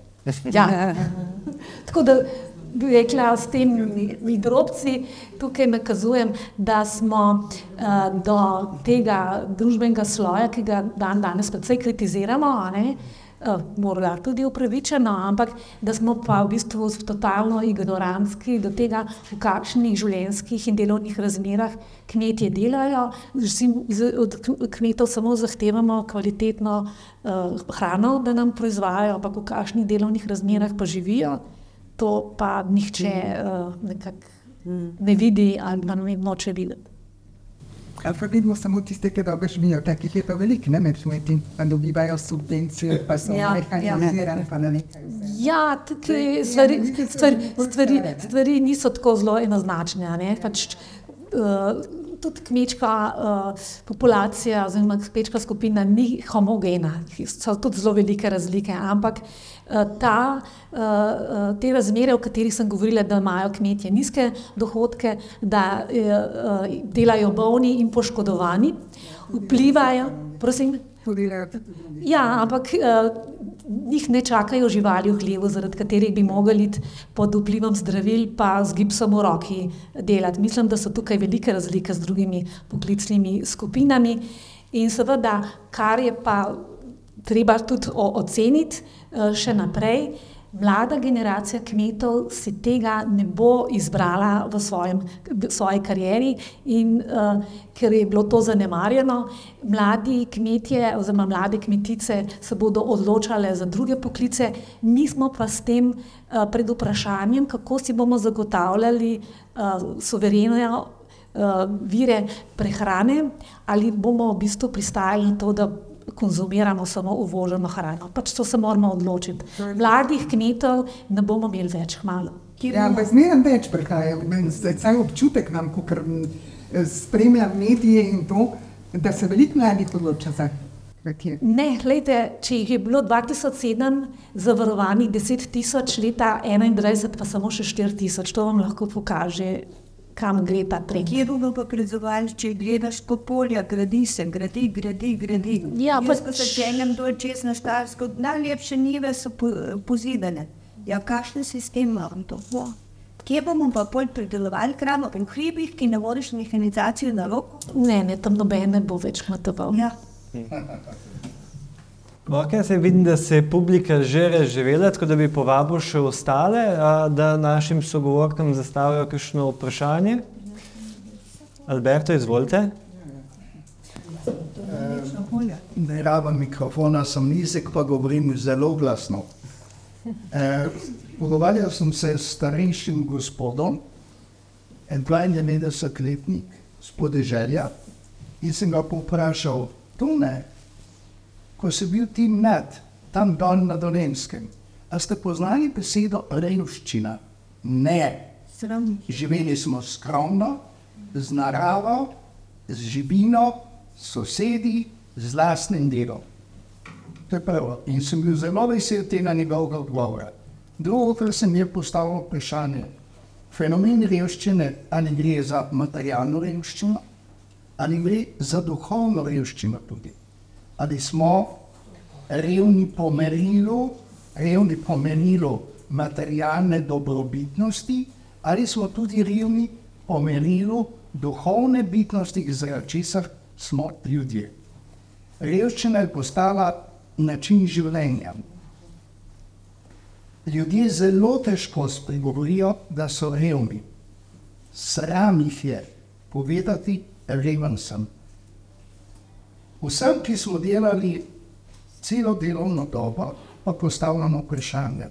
[SPEAKER 5] Ja. Tako da bi rekla, s temi drobci tukaj nakazujem, da smo uh, do tega družbenega sloja, ki ga dan danes predvsej kritiziramo, ne, uh, morda tudi upravičeno, ampak da smo pa v bistvu totalno ignorantski do tega, v kakšnih življenjskih in delovnih razmerah kmetje delajo. Od kmetov samo zahtevamo kvalitetno uh, hrano, da nam proizvajajo, ampak v kakšnih delovnih razmerah pa živijo to pa nihče uh, ne vidi ali pa ne noče videti.
[SPEAKER 6] A pa vidimo samo tiste, ki dobro živijo, takih je pa veliko, ne med svojimi, pa dobivajo subvencije, pa so
[SPEAKER 5] Ja,
[SPEAKER 6] mehanizirani, pa na nekaj.
[SPEAKER 5] Ja, tukaj stvari, stvari, stvari, stvari niso tako zelo enoznačne. a ne. Pač, uh, tudi kmečka uh, populacija, oziroma kmečka skupina ni homogena, so tudi zelo velike razlike. Ampak uh, ta, uh, te razmere, o katerih sem govorila, da imajo kmetje nizke dohodke, da uh, delajo bolni in poškodovani, vplivajo. Prosim, Ja, ampak njih ne čakajo živali v hlevu, zaradi katerih bi mogli iti pod vplivom zdravil, pa z gipsom v roki delati. Mislim, da so tukaj velike razlike z drugimi poklicnimi skupinami. In seveda, kar je pa treba tudi oceniti uh, še naprej. Mlada generacija kmetov si tega ne bo izbrala v, svojem, v svoji karieri, in uh, ker je bilo to zanemarjeno, mladi kmetje oziroma mlade kmetice se bodo odločale za druge poklice, mi smo pa s tem uh, pred vprašanjem, kako si bomo zagotavljali uh, suvereno uh, vire prehrane, ali bomo v bistvu pristajali na to, da konzumiramo samo uvoženo hrano. Pač to se moramo odločiti. Mladih kmetov ne bomo imeli več, hmalo.
[SPEAKER 6] Ja, ampak zmeraj več prihaja. Zdaj občutek imam, ko spremljam medije in to, da se veliko mladih odloča za kmetije.
[SPEAKER 5] Ne, gledajte, če jih je bilo 2007 zavarovanih 10 tisoč, leta 2021 pa samo še 4 tisoč, to vam lahko pokaže, kam gre ta trend.
[SPEAKER 7] Kje bomo pa predvsevali, če gledaš po polja, gradi se, gradi, gradi, gradi.
[SPEAKER 5] Ja,
[SPEAKER 7] Jaz,
[SPEAKER 5] pa-
[SPEAKER 7] ko se čenjam dol čez na Štajersko, najlepše nive so po, pozidane. Ja, kakšen sistem imamo to? Bo. Kje bomo pa pol pridelovali hrano? V hribih, ki ne vodiš mehanizacijo na roko?
[SPEAKER 5] Ne, ne, tam noben ne bo več kmetoval.
[SPEAKER 7] Ja.
[SPEAKER 3] Ok, se vidim, da se je publika že razživela, tako da bi povabil še ostale, a, da našim sogovorkom zastavijo kakšno vprašanje. Alberto, izvolite.
[SPEAKER 8] Ne rabim mikrofona, sem nizek, pa govorim zelo glasno. Eh, Pogovarjal sem se s starejšim gospodom, en 92-letnik z podeželja, in sem ga povprašal, Tone, ko si bil ti mlad, tam dol na Dolenskem, a ste poznali besedo revščina? Ne. Živeli smo skromno, z naravo, z živino, s sosedi, z lastnim delom. To je prvo. In sem bil zelo vesel tega njegovega odgovora. Drugo, kar sem je postavil vprašanje, fenomen revščine, ali gre za materialno revščino, ali gre za duhovno revščino tudi. Ali smo revni po merilu, revni po merilu materialne dobrobitnosti, ali smo tudi revni po merilu duhovne bitnosti, zaradi česar smo ljudje. Revščina je postala način življenja. Ljudje zelo težko spregovorijo, da so revni. Sram jih je povedati, reven sem. Vsem, ki smo delali celo delovno dobo, pa postavljamo vprašanje.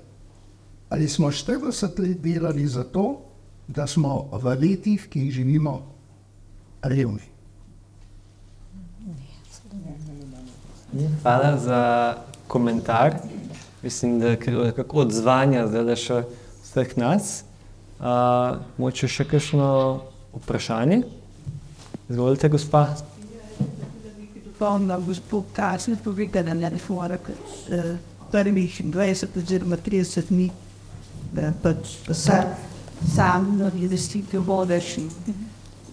[SPEAKER 8] Ali smo 40 let delali zato, da smo v letih, ki jih živimo, revni?
[SPEAKER 3] Hvala za komentar. Mislim, da je nekako odzvanja zdaj še vseh nas. Uh, moče še kakšno vprašanje? Izvolite, gospa.
[SPEAKER 7] Pomna gospod Kasni povedal, da ne fora, prvih 20 oziroma 30 dni, da pač sam na investicijo vodiš.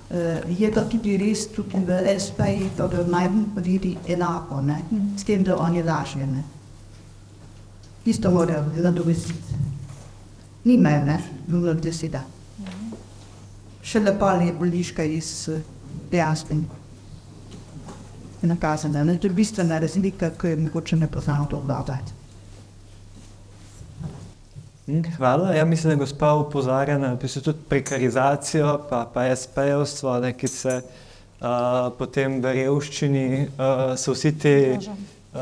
[SPEAKER 7] Uh, je pa tudi res, tudi v SP-ju, da bi najbolj videli enako, ne? s tem, da oni lažje. Ne? Isto morajo nadomestiti. Nimajo, ne, nula deseda. Še lepa je boliška iz jasne. Je nakazana, ne, to je bistvena razlika, ki je mogoče ne poznamo to obvladati.
[SPEAKER 3] Hm, Hvala. Ja, mislim, da je gospa upozarja na tudi prekarizacijo, pa, pa SP-jevstvo, ne, ki se uh, potem v revščini, uh, so vsi ti uh,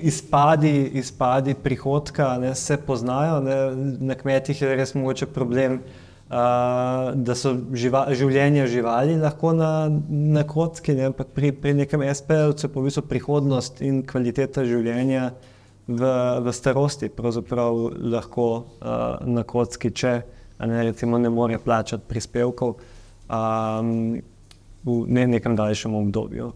[SPEAKER 3] izpadi, izpadi prihodka, ne, se poznajo. Ne, na kmetih je res mogoče problem uh, da so živa, življenja živali lahko na, na kocki, ne? ampak pri, pri nekem je pa v bistvu prihodnost in kvaliteta življenja v, v starosti lahko uh, na kocki, če ne, recimo, ne more plačati prispevkov um, v ne nekem daljšem obdobju.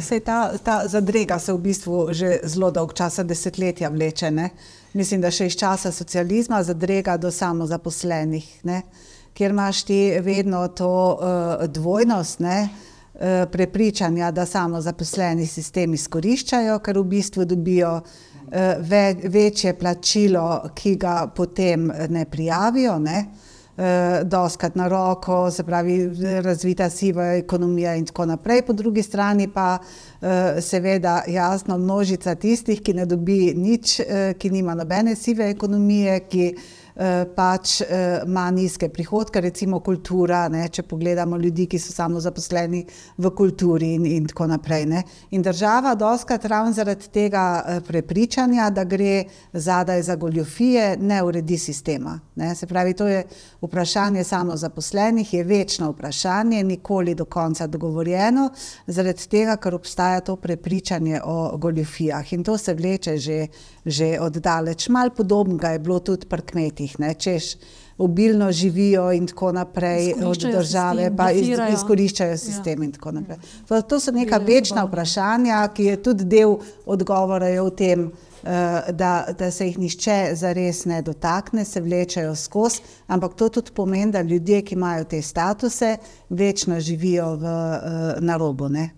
[SPEAKER 4] Sej ta, ta zadrega se v bistvu že zelo dolg časa, desetletja vleče. Ne? Mislim, da še iz časa socializma zadrega do samozaposlenih, ne? kjer imaš ti vedno to uh, dvojnost, ne? uh, prepričanja, da samozaposleni sistem izkoriščajo, ker v bistvu dobijo uh, ve, večje plačilo, ki ga potem ne prijavijo. Ne? Uh, doskrat na roko, se pravi, razvita siva ekonomija, in tako naprej. Po drugi strani pa, uh, seveda, jasno, množica tistih, ki ne dobi nič, uh, ki nima nobene sive ekonomije, ki pač ima nizke prihodke, recimo kultura. Ne, če pogledamo ljudi, ki so samo zaposleni v kulturi in, in tako naprej. Ne. In država, doskrat ravno zaradi tega prepričanja, da gre zadaj za goljofije, ne uredi sistema. Ne. Se pravi, to je vprašanje samo zaposlenih, je večno vprašanje, nikoli do konca dogovorjeno, zaradi tega, ker obstaja to prepričanje o goljofijah. In to se vleče že, že oddaleč. Mal podobnega je bilo tudi pri kmetih, ne, češ. Obilno živijo, in tako naprej, od države,
[SPEAKER 5] sistem,
[SPEAKER 4] pa iz, izkoriščajo sistem. Ja. In tako naprej. To, to so neka večna vprašanja, ki je tudi del odgovora je v tem, eh, da, da se jih nišče zares ne dotakne, se vlečejo skozi, ampak to tudi pomeni, da ljudje, ki imajo te statuse, večno živijo v, eh, na robu. Ne?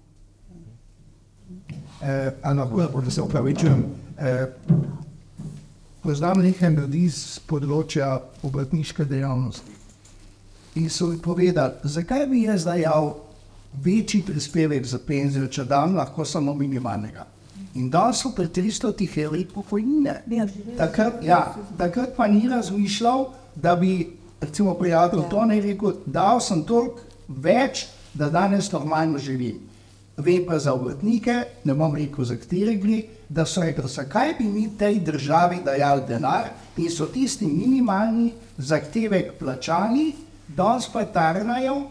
[SPEAKER 8] Eh, Ana, da se upravičujem. Eh, poznam nekaj ljudi z področja obrtniške dejavnosti. In so mi povedali, zakaj bi jaz dajal večji prispevek za penzijo, če dam lahko samo minimalnega. In da so pri 300 evrih pokojnine. Takrat, ja, takrat pa ni razmišljal, da bi, recimo, prijatelj to ne rekel, dal sem toliko več, da danes normalno živim. Vem pa za obrtnike, ne bom rekel, za katere gre, da so rekli, zakaj bi mi tej državi dajali denar in so tisti minimalni zahtevek plačali, danes pa tarnajo,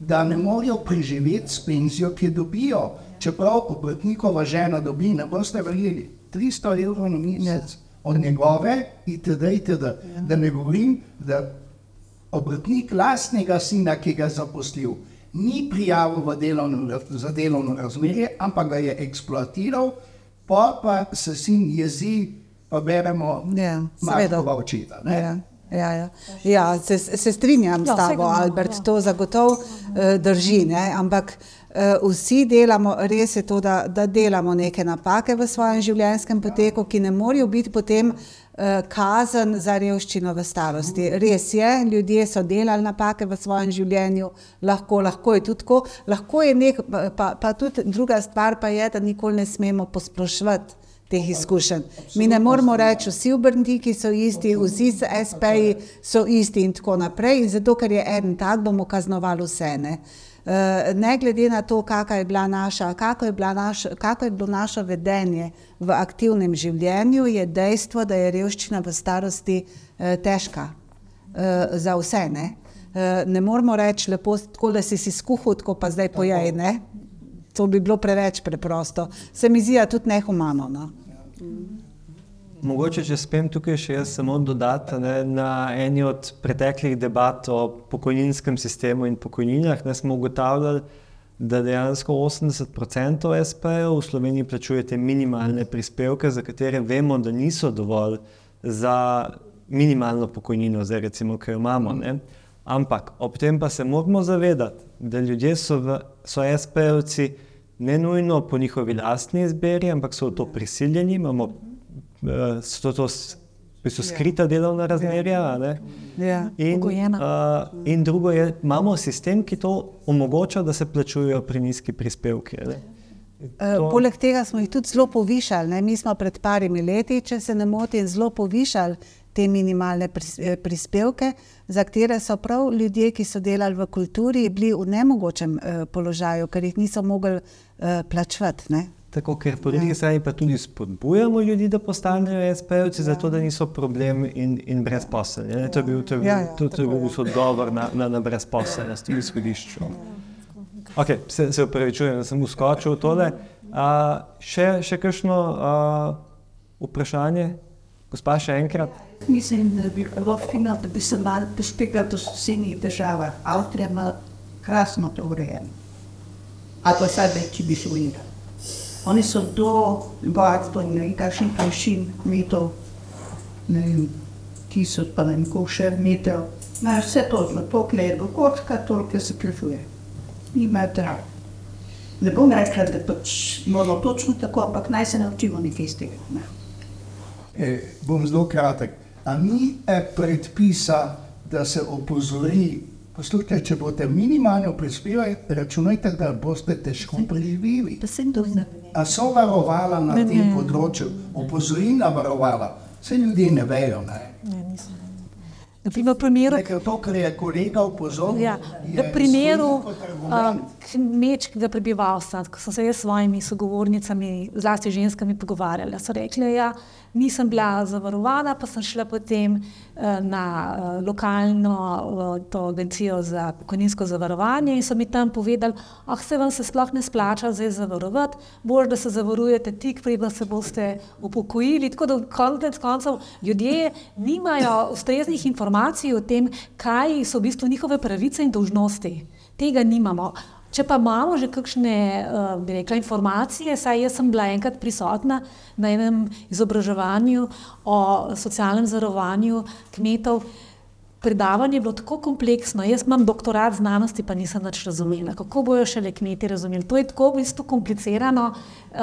[SPEAKER 8] da ne morejo preživeti s penzijo, ki jo dobijo. Čeprav obrtnikova žena dobi, ne boste verjeli, 300 evrov na mesec od njegove, itd., itd. Da ne govorim, da obrtnik lastnega sina, ki ga je zaposlil, ni prijavil delovno, za delovno razmerje, ampak ga je eksploatiral, pa pa se sin jezi, pa beremo
[SPEAKER 4] Ja, seveda.
[SPEAKER 8] Markova očeta. ne.
[SPEAKER 4] Ja, ja, ja. ja se, se strinjam
[SPEAKER 5] Ja,
[SPEAKER 4] s tabo, Albert,
[SPEAKER 5] ja.
[SPEAKER 4] to zagotovo uh, drži, ne? ampak uh, vsi delamo, res je to, da, da delamo neke napake v svojem življenjskem poteku, ki ne morejo biti potem uh, kazen za revščino v starosti. Res je, ljudje so delali napake v svojem življenju, lahko, lahko je tudi tako, lahko je nek, pa, pa tudi druga stvar pa je, da nikoli ne smemo posploševati teh izkušenj. Mi ne moremo reči, vsi obrtniki so isti, vsi SP-ji so isti in tako naprej. In zato, ker je en tak, bomo kaznovali vse. Ne, Eh, ne glede na to, kakšno je, bila naša, kako je, bila naš, kako je bilo naše vedenje v aktivnem življenju, je dejstvo, da je revščina v starosti eh, težka eh, za vse. Ne, Eh, ne moremo reči lepo, tako da si si skuhal, tako pa zdaj pojej. Ne? To bi bilo preveč preprosto. Se mi zdi, da tudi nehumano. No?
[SPEAKER 3] Mogoče, če spem tukaj še jaz samo dodati, ne, na eni od preteklih debat o pokojninskem sistemu in pokojninah ne, smo ugotavljali, da dejansko 80% SP-jev v Sloveniji plačujete minimalne prispevke, za katere vemo, da niso dovolj za minimalno pokojnino, zdaj recimo, ki jo imamo. Ne. Ampak ob tem pa se moramo zavedati, da ljudje so, v, so SP-jevci ne nujno po njihovi lastni izbiri, ampak so v to prisiljeni, imamo so to s- v bistvu skrita delovna razmerja. a ne.
[SPEAKER 4] Ja.
[SPEAKER 3] In, uh, in drugo je, imamo sistem, ki to omogoča, da se plačujejo prenizki prispevki. a ne.
[SPEAKER 4] Eh,
[SPEAKER 3] To-
[SPEAKER 4] Poleg tega smo jih tudi zelo povišali. Ne? Mi smo pred parimi leti, če se ne motim, zelo povišali te minimalne pris- eh, prispevke, za katere so prav ljudje, ki so delali v kulturi, bili v nemogočem eh, položaju, ker jih niso mogli eh, plačevati. Ne?
[SPEAKER 3] Tako, ker po drugi strani pa tudi spodbujamo ljudi, da postanejo SP-jevci, zato da niso problem in, in brezposelni. ne. To je bil, to je bil,
[SPEAKER 4] Ja, ja,
[SPEAKER 3] to, to je bil odgovor na, na, na brezposelnost v izhodišču. Okay, se, se upravičujem, da sem uskočil v tole. A, še, še kakšno a, vprašanje? Gospa, še enkrat.
[SPEAKER 7] Mislim, da bi bilo fino, da bi se malo prišpekal do sosednjih držav. Avstrija ima krasno to urejeno. Ali pa vsaj več, bi šli. Oni so do bogatstva in ne kakšen prašin metrov, ne vem, tisoč pa ne vem, koliko še metrov. Imajo vse to, lepo kledo, kocka, toliko se prešuje. Imajo drago. Ne bom rekla, da pač moramo točno tako, ampak naj se naučimo nekaj iz tega. Ne.
[SPEAKER 8] E, bom zelo kratek. A ni e, predpisa, da se opozori, poslušajte, če boste minimalno prispevali, računajte, da boste težko preživeli. A so varovala na tem področju, opozorila varovala, vse ljudje ne vejo. Ne?
[SPEAKER 5] Na primer, v primeru,
[SPEAKER 8] Nekaj to, kar je kolega upozoril,
[SPEAKER 5] Ja,
[SPEAKER 8] je
[SPEAKER 5] v primeru uh, kmečkega prebivalstva, ko sem se jaz s svojimi sogovornicami, zlasti ženskami, pogovarjala, so rekli, da ja, nisem bila zavarovana, pa sem šla potem uh, na uh, lokalno to agencijo za pokojninsko zavarovanje in so mi tam povedali, ah, se vam se sploh ne splača zdaj zavarovati, bolj, da se zavarujete tik, preden se boste upokojili. Tako da konec koncev ljudje nimajo ustreznih informacij o tem, kaj so v bistvu njihove pravice in dolžnosti. Tega nimamo. Če pa imamo že kakšne, uh, rekla, informacije, saj jaz sem bila enkrat prisotna na enem izobraževanju o socialnem zarovanju kmetov. Predavanje je bilo tako kompleksno, jaz imam doktorat znanosti, pa nisem več razumela, kako bojo šele kmeti razumeli. To je tako v bistvu komplicirano, uh,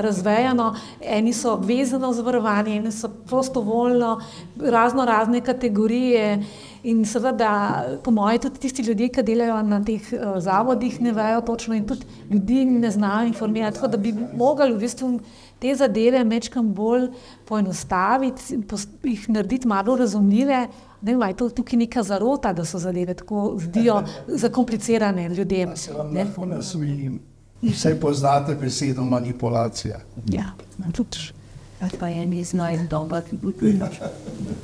[SPEAKER 5] razvejano. Eni so obvezno zavarovani, eni so prostovoljno, razno razne kategorije. In seveda, po mojem, tudi tisti ljudje, ki delajo na teh uh, zavodih, ne vejo točno in tudi ljudi ne znajo informirati. Tako da bi mogli v bistvu te zadeve mečkam bolj poenostaviti, jih narediti malo razumljive. Ne vem, je to tukaj neka zarota, da so zadeve tako zdijo zakomplicirane ljudem.
[SPEAKER 8] Se vam
[SPEAKER 5] ne?
[SPEAKER 8] lahko nasmejim. Vse poznate besedo manipulacija.
[SPEAKER 5] Ja, tudi.
[SPEAKER 9] Ali pa eni znajo dobro,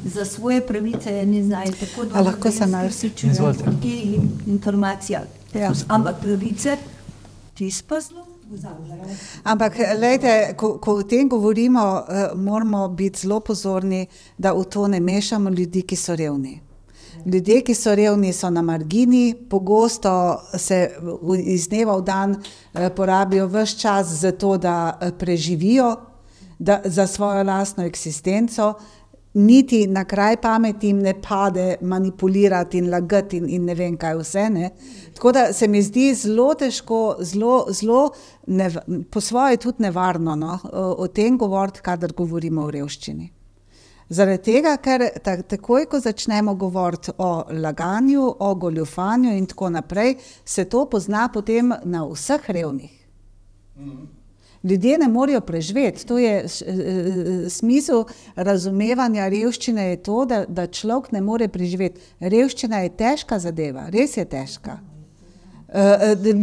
[SPEAKER 9] za svoje pravice ne znajo tako dobro.
[SPEAKER 4] A lahko se malo-
[SPEAKER 9] si čujem
[SPEAKER 3] Izvolite.
[SPEAKER 9] te informacije.
[SPEAKER 4] Ja.
[SPEAKER 9] Ampak pravice, ti spazno.
[SPEAKER 4] Ampak, lejte, ko, ko o tem govorimo, eh, moramo biti zelo pozorni, da v to ne mešamo ljudi, ki so revni. Ljudje, ki so revni, so na margini, pogosto se iz dneva v dan eh, porabijo vse čas za to, da eh, preživijo, da, za svojo lastno eksistenco, niti na kraj pameti jim ne pade manipulirati in lagati in, in ne vem kaj vse. Ne. Tako da se mi zdi zelo težko, zelo, zelo nev, po svoje tudi nevarno no, o, o tem govoriti, kadar govorimo o revščini. Zaradi tega, ker ta, takoj, ko začnemo govoriti o laganju, o goljufanju in tako naprej, se to pozna potem na vseh revnih. Ljudje ne morejo preživeti. To je š- eh, smisel razumevanja revščine, je to, da, da človek ne more preživeti. Revščina je težka zadeva, res je težka.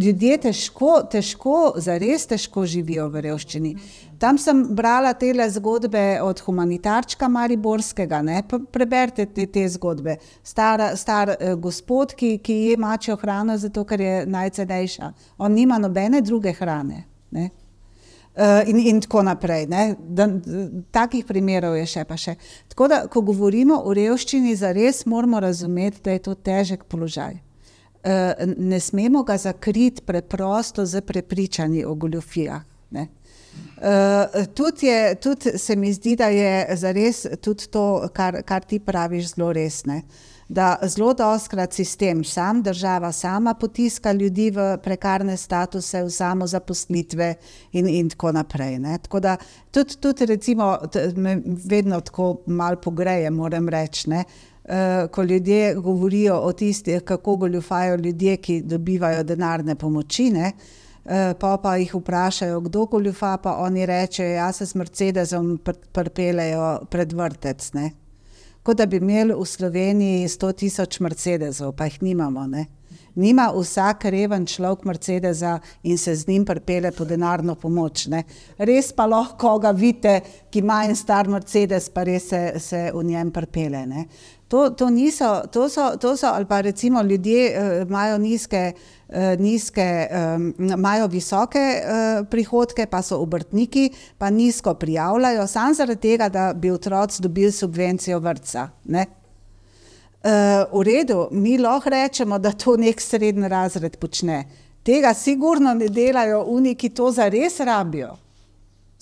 [SPEAKER 4] Ljudje težko, težko, zares težko živijo v revščini. Tam sem brala te zgodbe od humanitarčka Mariborskega. Ne? Preberite te, te zgodbe. Star, star eh, gospod, ki, ki je mačjo hrano, zato ker je najcenejša. On nima nobene druge hrane. Ne? Uh, in, in tako naprej. ne. Da, takih primerov je še pa še. Tako da, ko govorimo o revščini, zares moramo razumeti, da je to težek položaj. Uh, ne smemo ga zakriti preprosto z prepričanji o goljofijah. ne. Uh, tudi, je, tudi se mi zdi, da je zares tudi to, kar, kar ti praviš, zelo resne. Da zelo doskrat sistem sam, država sama potiska ljudi v prekarne statuse, v samozaposlitve in, in tako naprej. Ne. Tako da tudi, tudi recimo, me vedno tako malo pogreje, moram reči. Uh, ko ljudje govorijo o tistih, kako goljufajo ljudje, ki dobivajo denarne pomoči, uh, pa pa jih vprašajo, kdo goljufa, pa oni rečejo, jaz se s Mercedesom pr prpelejo pred vrtec. Ne. Kot da bi imeli v Sloveniji 100 tisoč Mercedesov, pa jih nimamo. Ne. Nima vsak reven človek Mercedesa in se z njim pripelje po denarno pomoč. Ne. Res pa lahko ga vidite, ki ima en star Mercedes, pa res se, se v njem pripelje. Ne. To, to, niso, to, so, to so, ali pa recimo ljudje uh, imajo nizke, nizke um, imajo visoke uh, prihodke, pa so obrtniki, pa nizko prijavljajo, samo zaradi tega, da bi otroci dobili subvencijo vrtca. Ne? V redu, mi lahko rečemo, da to nek srednji razred počne. Tega sigurno ne delajo oni, ki to zares rabijo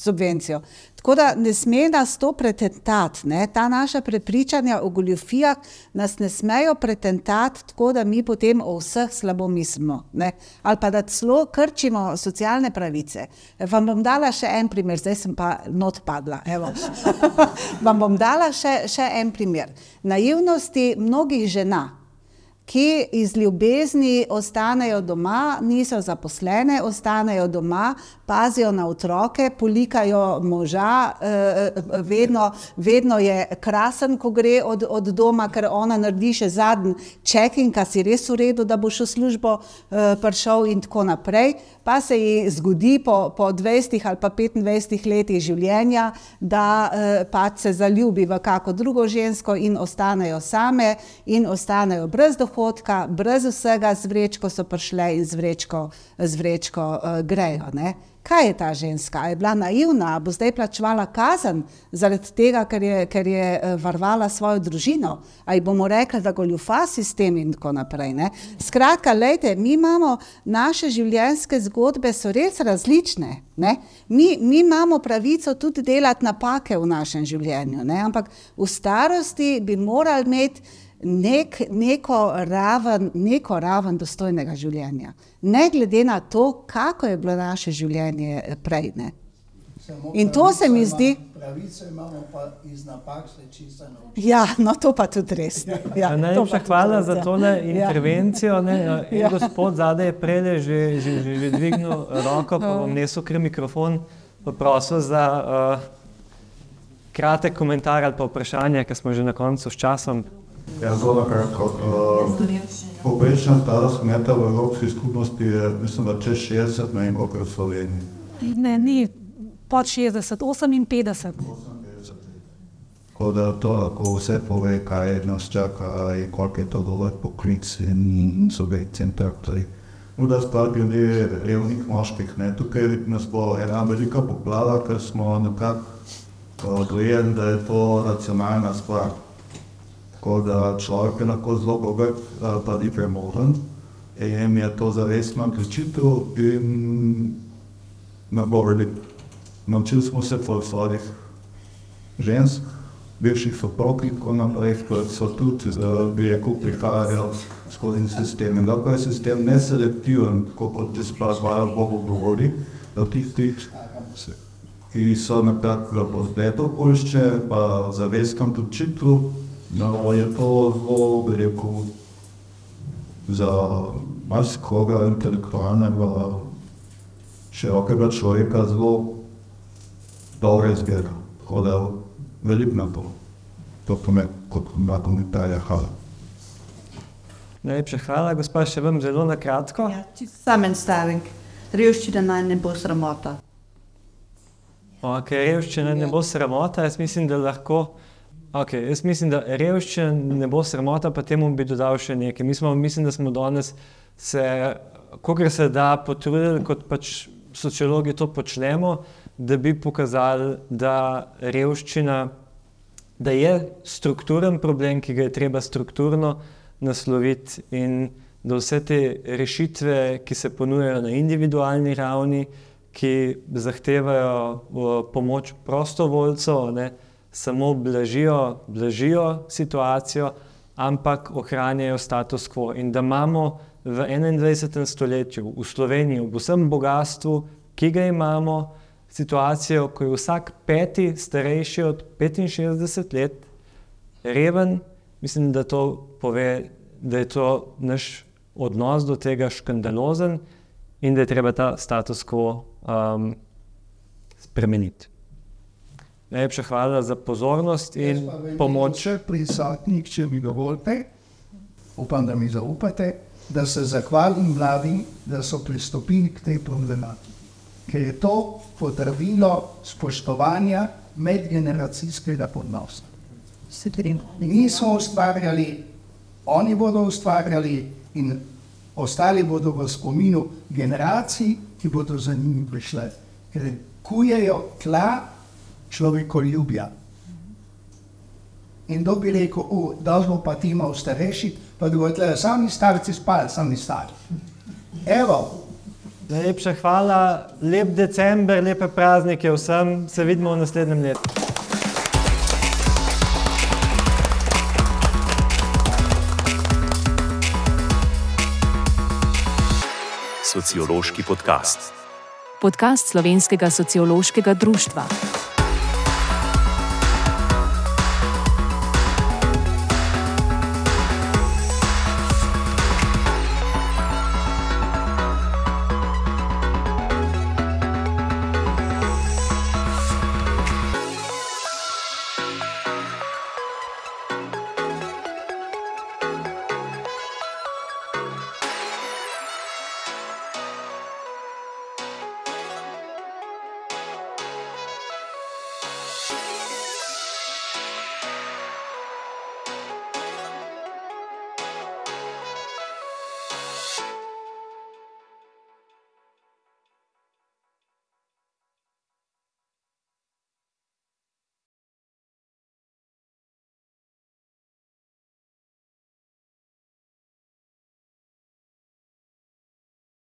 [SPEAKER 4] subvencijo. Tako da ne sme nas to pretentati, ne? ta naša prepričanja o goljofijah nas ne smejo pretentati, tako da mi potem o vseh slabo mislimo. Ne? Ali pa da celo krčimo socialne pravice. Vam bom dala še en primer, zdaj sem pa not padla. Vam bom dala še, še en primer. Naivnosti mnogih žena, ki iz ljubezni ostanejo doma, niso zaposlene, ostanejo doma, pazijo na otroke, polikajo moža, vedno, vedno je krasen, ko gre od, od doma, ker ona naredi še zadnji check-in, kaj si res v redu, da boš v službo prišel in tako naprej. Pa se ji zgodi po, po 20 ali pa 25 letih življenja, da pač se zaljubi v kako drugo žensko in ostanejo same in ostanejo brez dohodka, brez vsega, z vrečko so prišle in z vrečko, z vrečko grejo. Ne? Kaj je ta ženska? Je bila naivna, bo zdaj plačevala kazen zaradi tega, ker je, ker je varovala svojo družino? Ali bomo rekli, da goljufa sistem in tako naprej? Ne? Skratka, lejte, mi imamo naše življenjske zgodbe, so res različne. Ne? Mi, mi imamo pravico tudi delati napake v našem življenju, ne? ampak v starosti bi morali imeti nek, neko, raven, neko raven dostojnega življenja. Ne glede na to, kako je bilo naše življenje prej. Ne? In to se mi zdi.
[SPEAKER 8] Pravice imamo pa iz napak se čisto naučiti.
[SPEAKER 4] Ja, no to pa tudi res. Ja,
[SPEAKER 3] Najlepša hvala za tole
[SPEAKER 4] ja.
[SPEAKER 3] intervencijo. Ne. In
[SPEAKER 4] Ja.
[SPEAKER 3] gospod zadaj je prej že, že, že, že dvignil roko, pa bom nesel kar mikrofon, pa prosil za uh, kratek komentar ali pa vprašanje, ker smo že na koncu s časom.
[SPEAKER 10] Ja, zelo na kratko. Uh, Povprečna starost kmeta v Evropski skupnosti je, mislim, da čez 60, ne vem, koliko je v Sloveniji.
[SPEAKER 5] Ne, ni pod 60, 58.
[SPEAKER 10] Tako da to lahko vse pove, kaj nas čaka in koliko je to dovolj poklic in subvencije in tako naprej. Druga stvar glede revnih moških, ne, tukaj nas bo ena velika poplava, ker smo nekako uh, dojeli, da je to racionalna stvar. Tako da človek je lahko zelo bogat, uh, pa ni premožen. In je to zavestna odločitev in ne bo veliko. Naučili smo se svojih žensk, bivših soprog in tako naprej, ki so tudi, uh, bi rekel, prihajali skozi sistem. In tako je sistem neselektiven, tako kot ti sploh hvala Bogu govori, da tisti, ki so nekako v posletu pošče, pa zavestno odločitev, No, je to zelo, bi rekel, za marsikoga intelektualnega, širokega človeka zelo dobro izgleda. Tako da veliko na to. To pomeni kot dva komentarja. Hvala.
[SPEAKER 3] Najlepša hvala, gospa, še vam zelo na kratko.
[SPEAKER 9] Ja, Sam en stavek. Revščina naj ne bo sramota.
[SPEAKER 3] Okay, revščina ne bo sramota, jaz mislim, da lahko. Okay, jaz mislim, da revščina ne bo sramota, pa temu bi dodal še nekaj. Mi smo, mislim, da smo danes se, kolikor se da, potrudili, kot pač sociologi to počnemo, da bi pokazali, da revščina, da je strukturen problem, ki ga je treba strukturno nasloviti in da vse te rešitve, ki se ponujajo na individualni ravni, ki zahtevajo uh, pomoč prostovoljcev, ne, samo blažijo, blažijo situacijo, ampak ohranjajo status quo. In da imamo v 21. stoletju v Sloveniji, v vsem bogatstvu, ki ga imamo, situacijo, ko je vsak peti starejši od 65 let, reven, mislim, da to pove, da je to naš odnos do tega škandalozen in da je treba ta status quo um, spremeniti. Najlepša hvala za pozornost in pomoč.
[SPEAKER 8] Še prisotnih, če mi dovolite. upam, da mi zaupate, da se zahvalim mladim, da so pristopili k tej problematiki. Ker je to potrdilo spoštovanja medgeneracijskega odnosa. Mi smo ustvarjali, oni bodo ustvarjali in ostali bodo v spominu generacij, ki bodo za njimi prišle. Ker kujejo tla človekoljubja. In kdo bi rekel, da smo pa ti malo starejši, pa da bodo tle sami starci spali, sami stari. Evo,
[SPEAKER 3] Najlepša hvala, lep december, lepe praznike vsem, se vidimo v naslednjem letu.
[SPEAKER 11] Sociološki podcast.
[SPEAKER 2] Podcast Slovenskega sociološkega društva.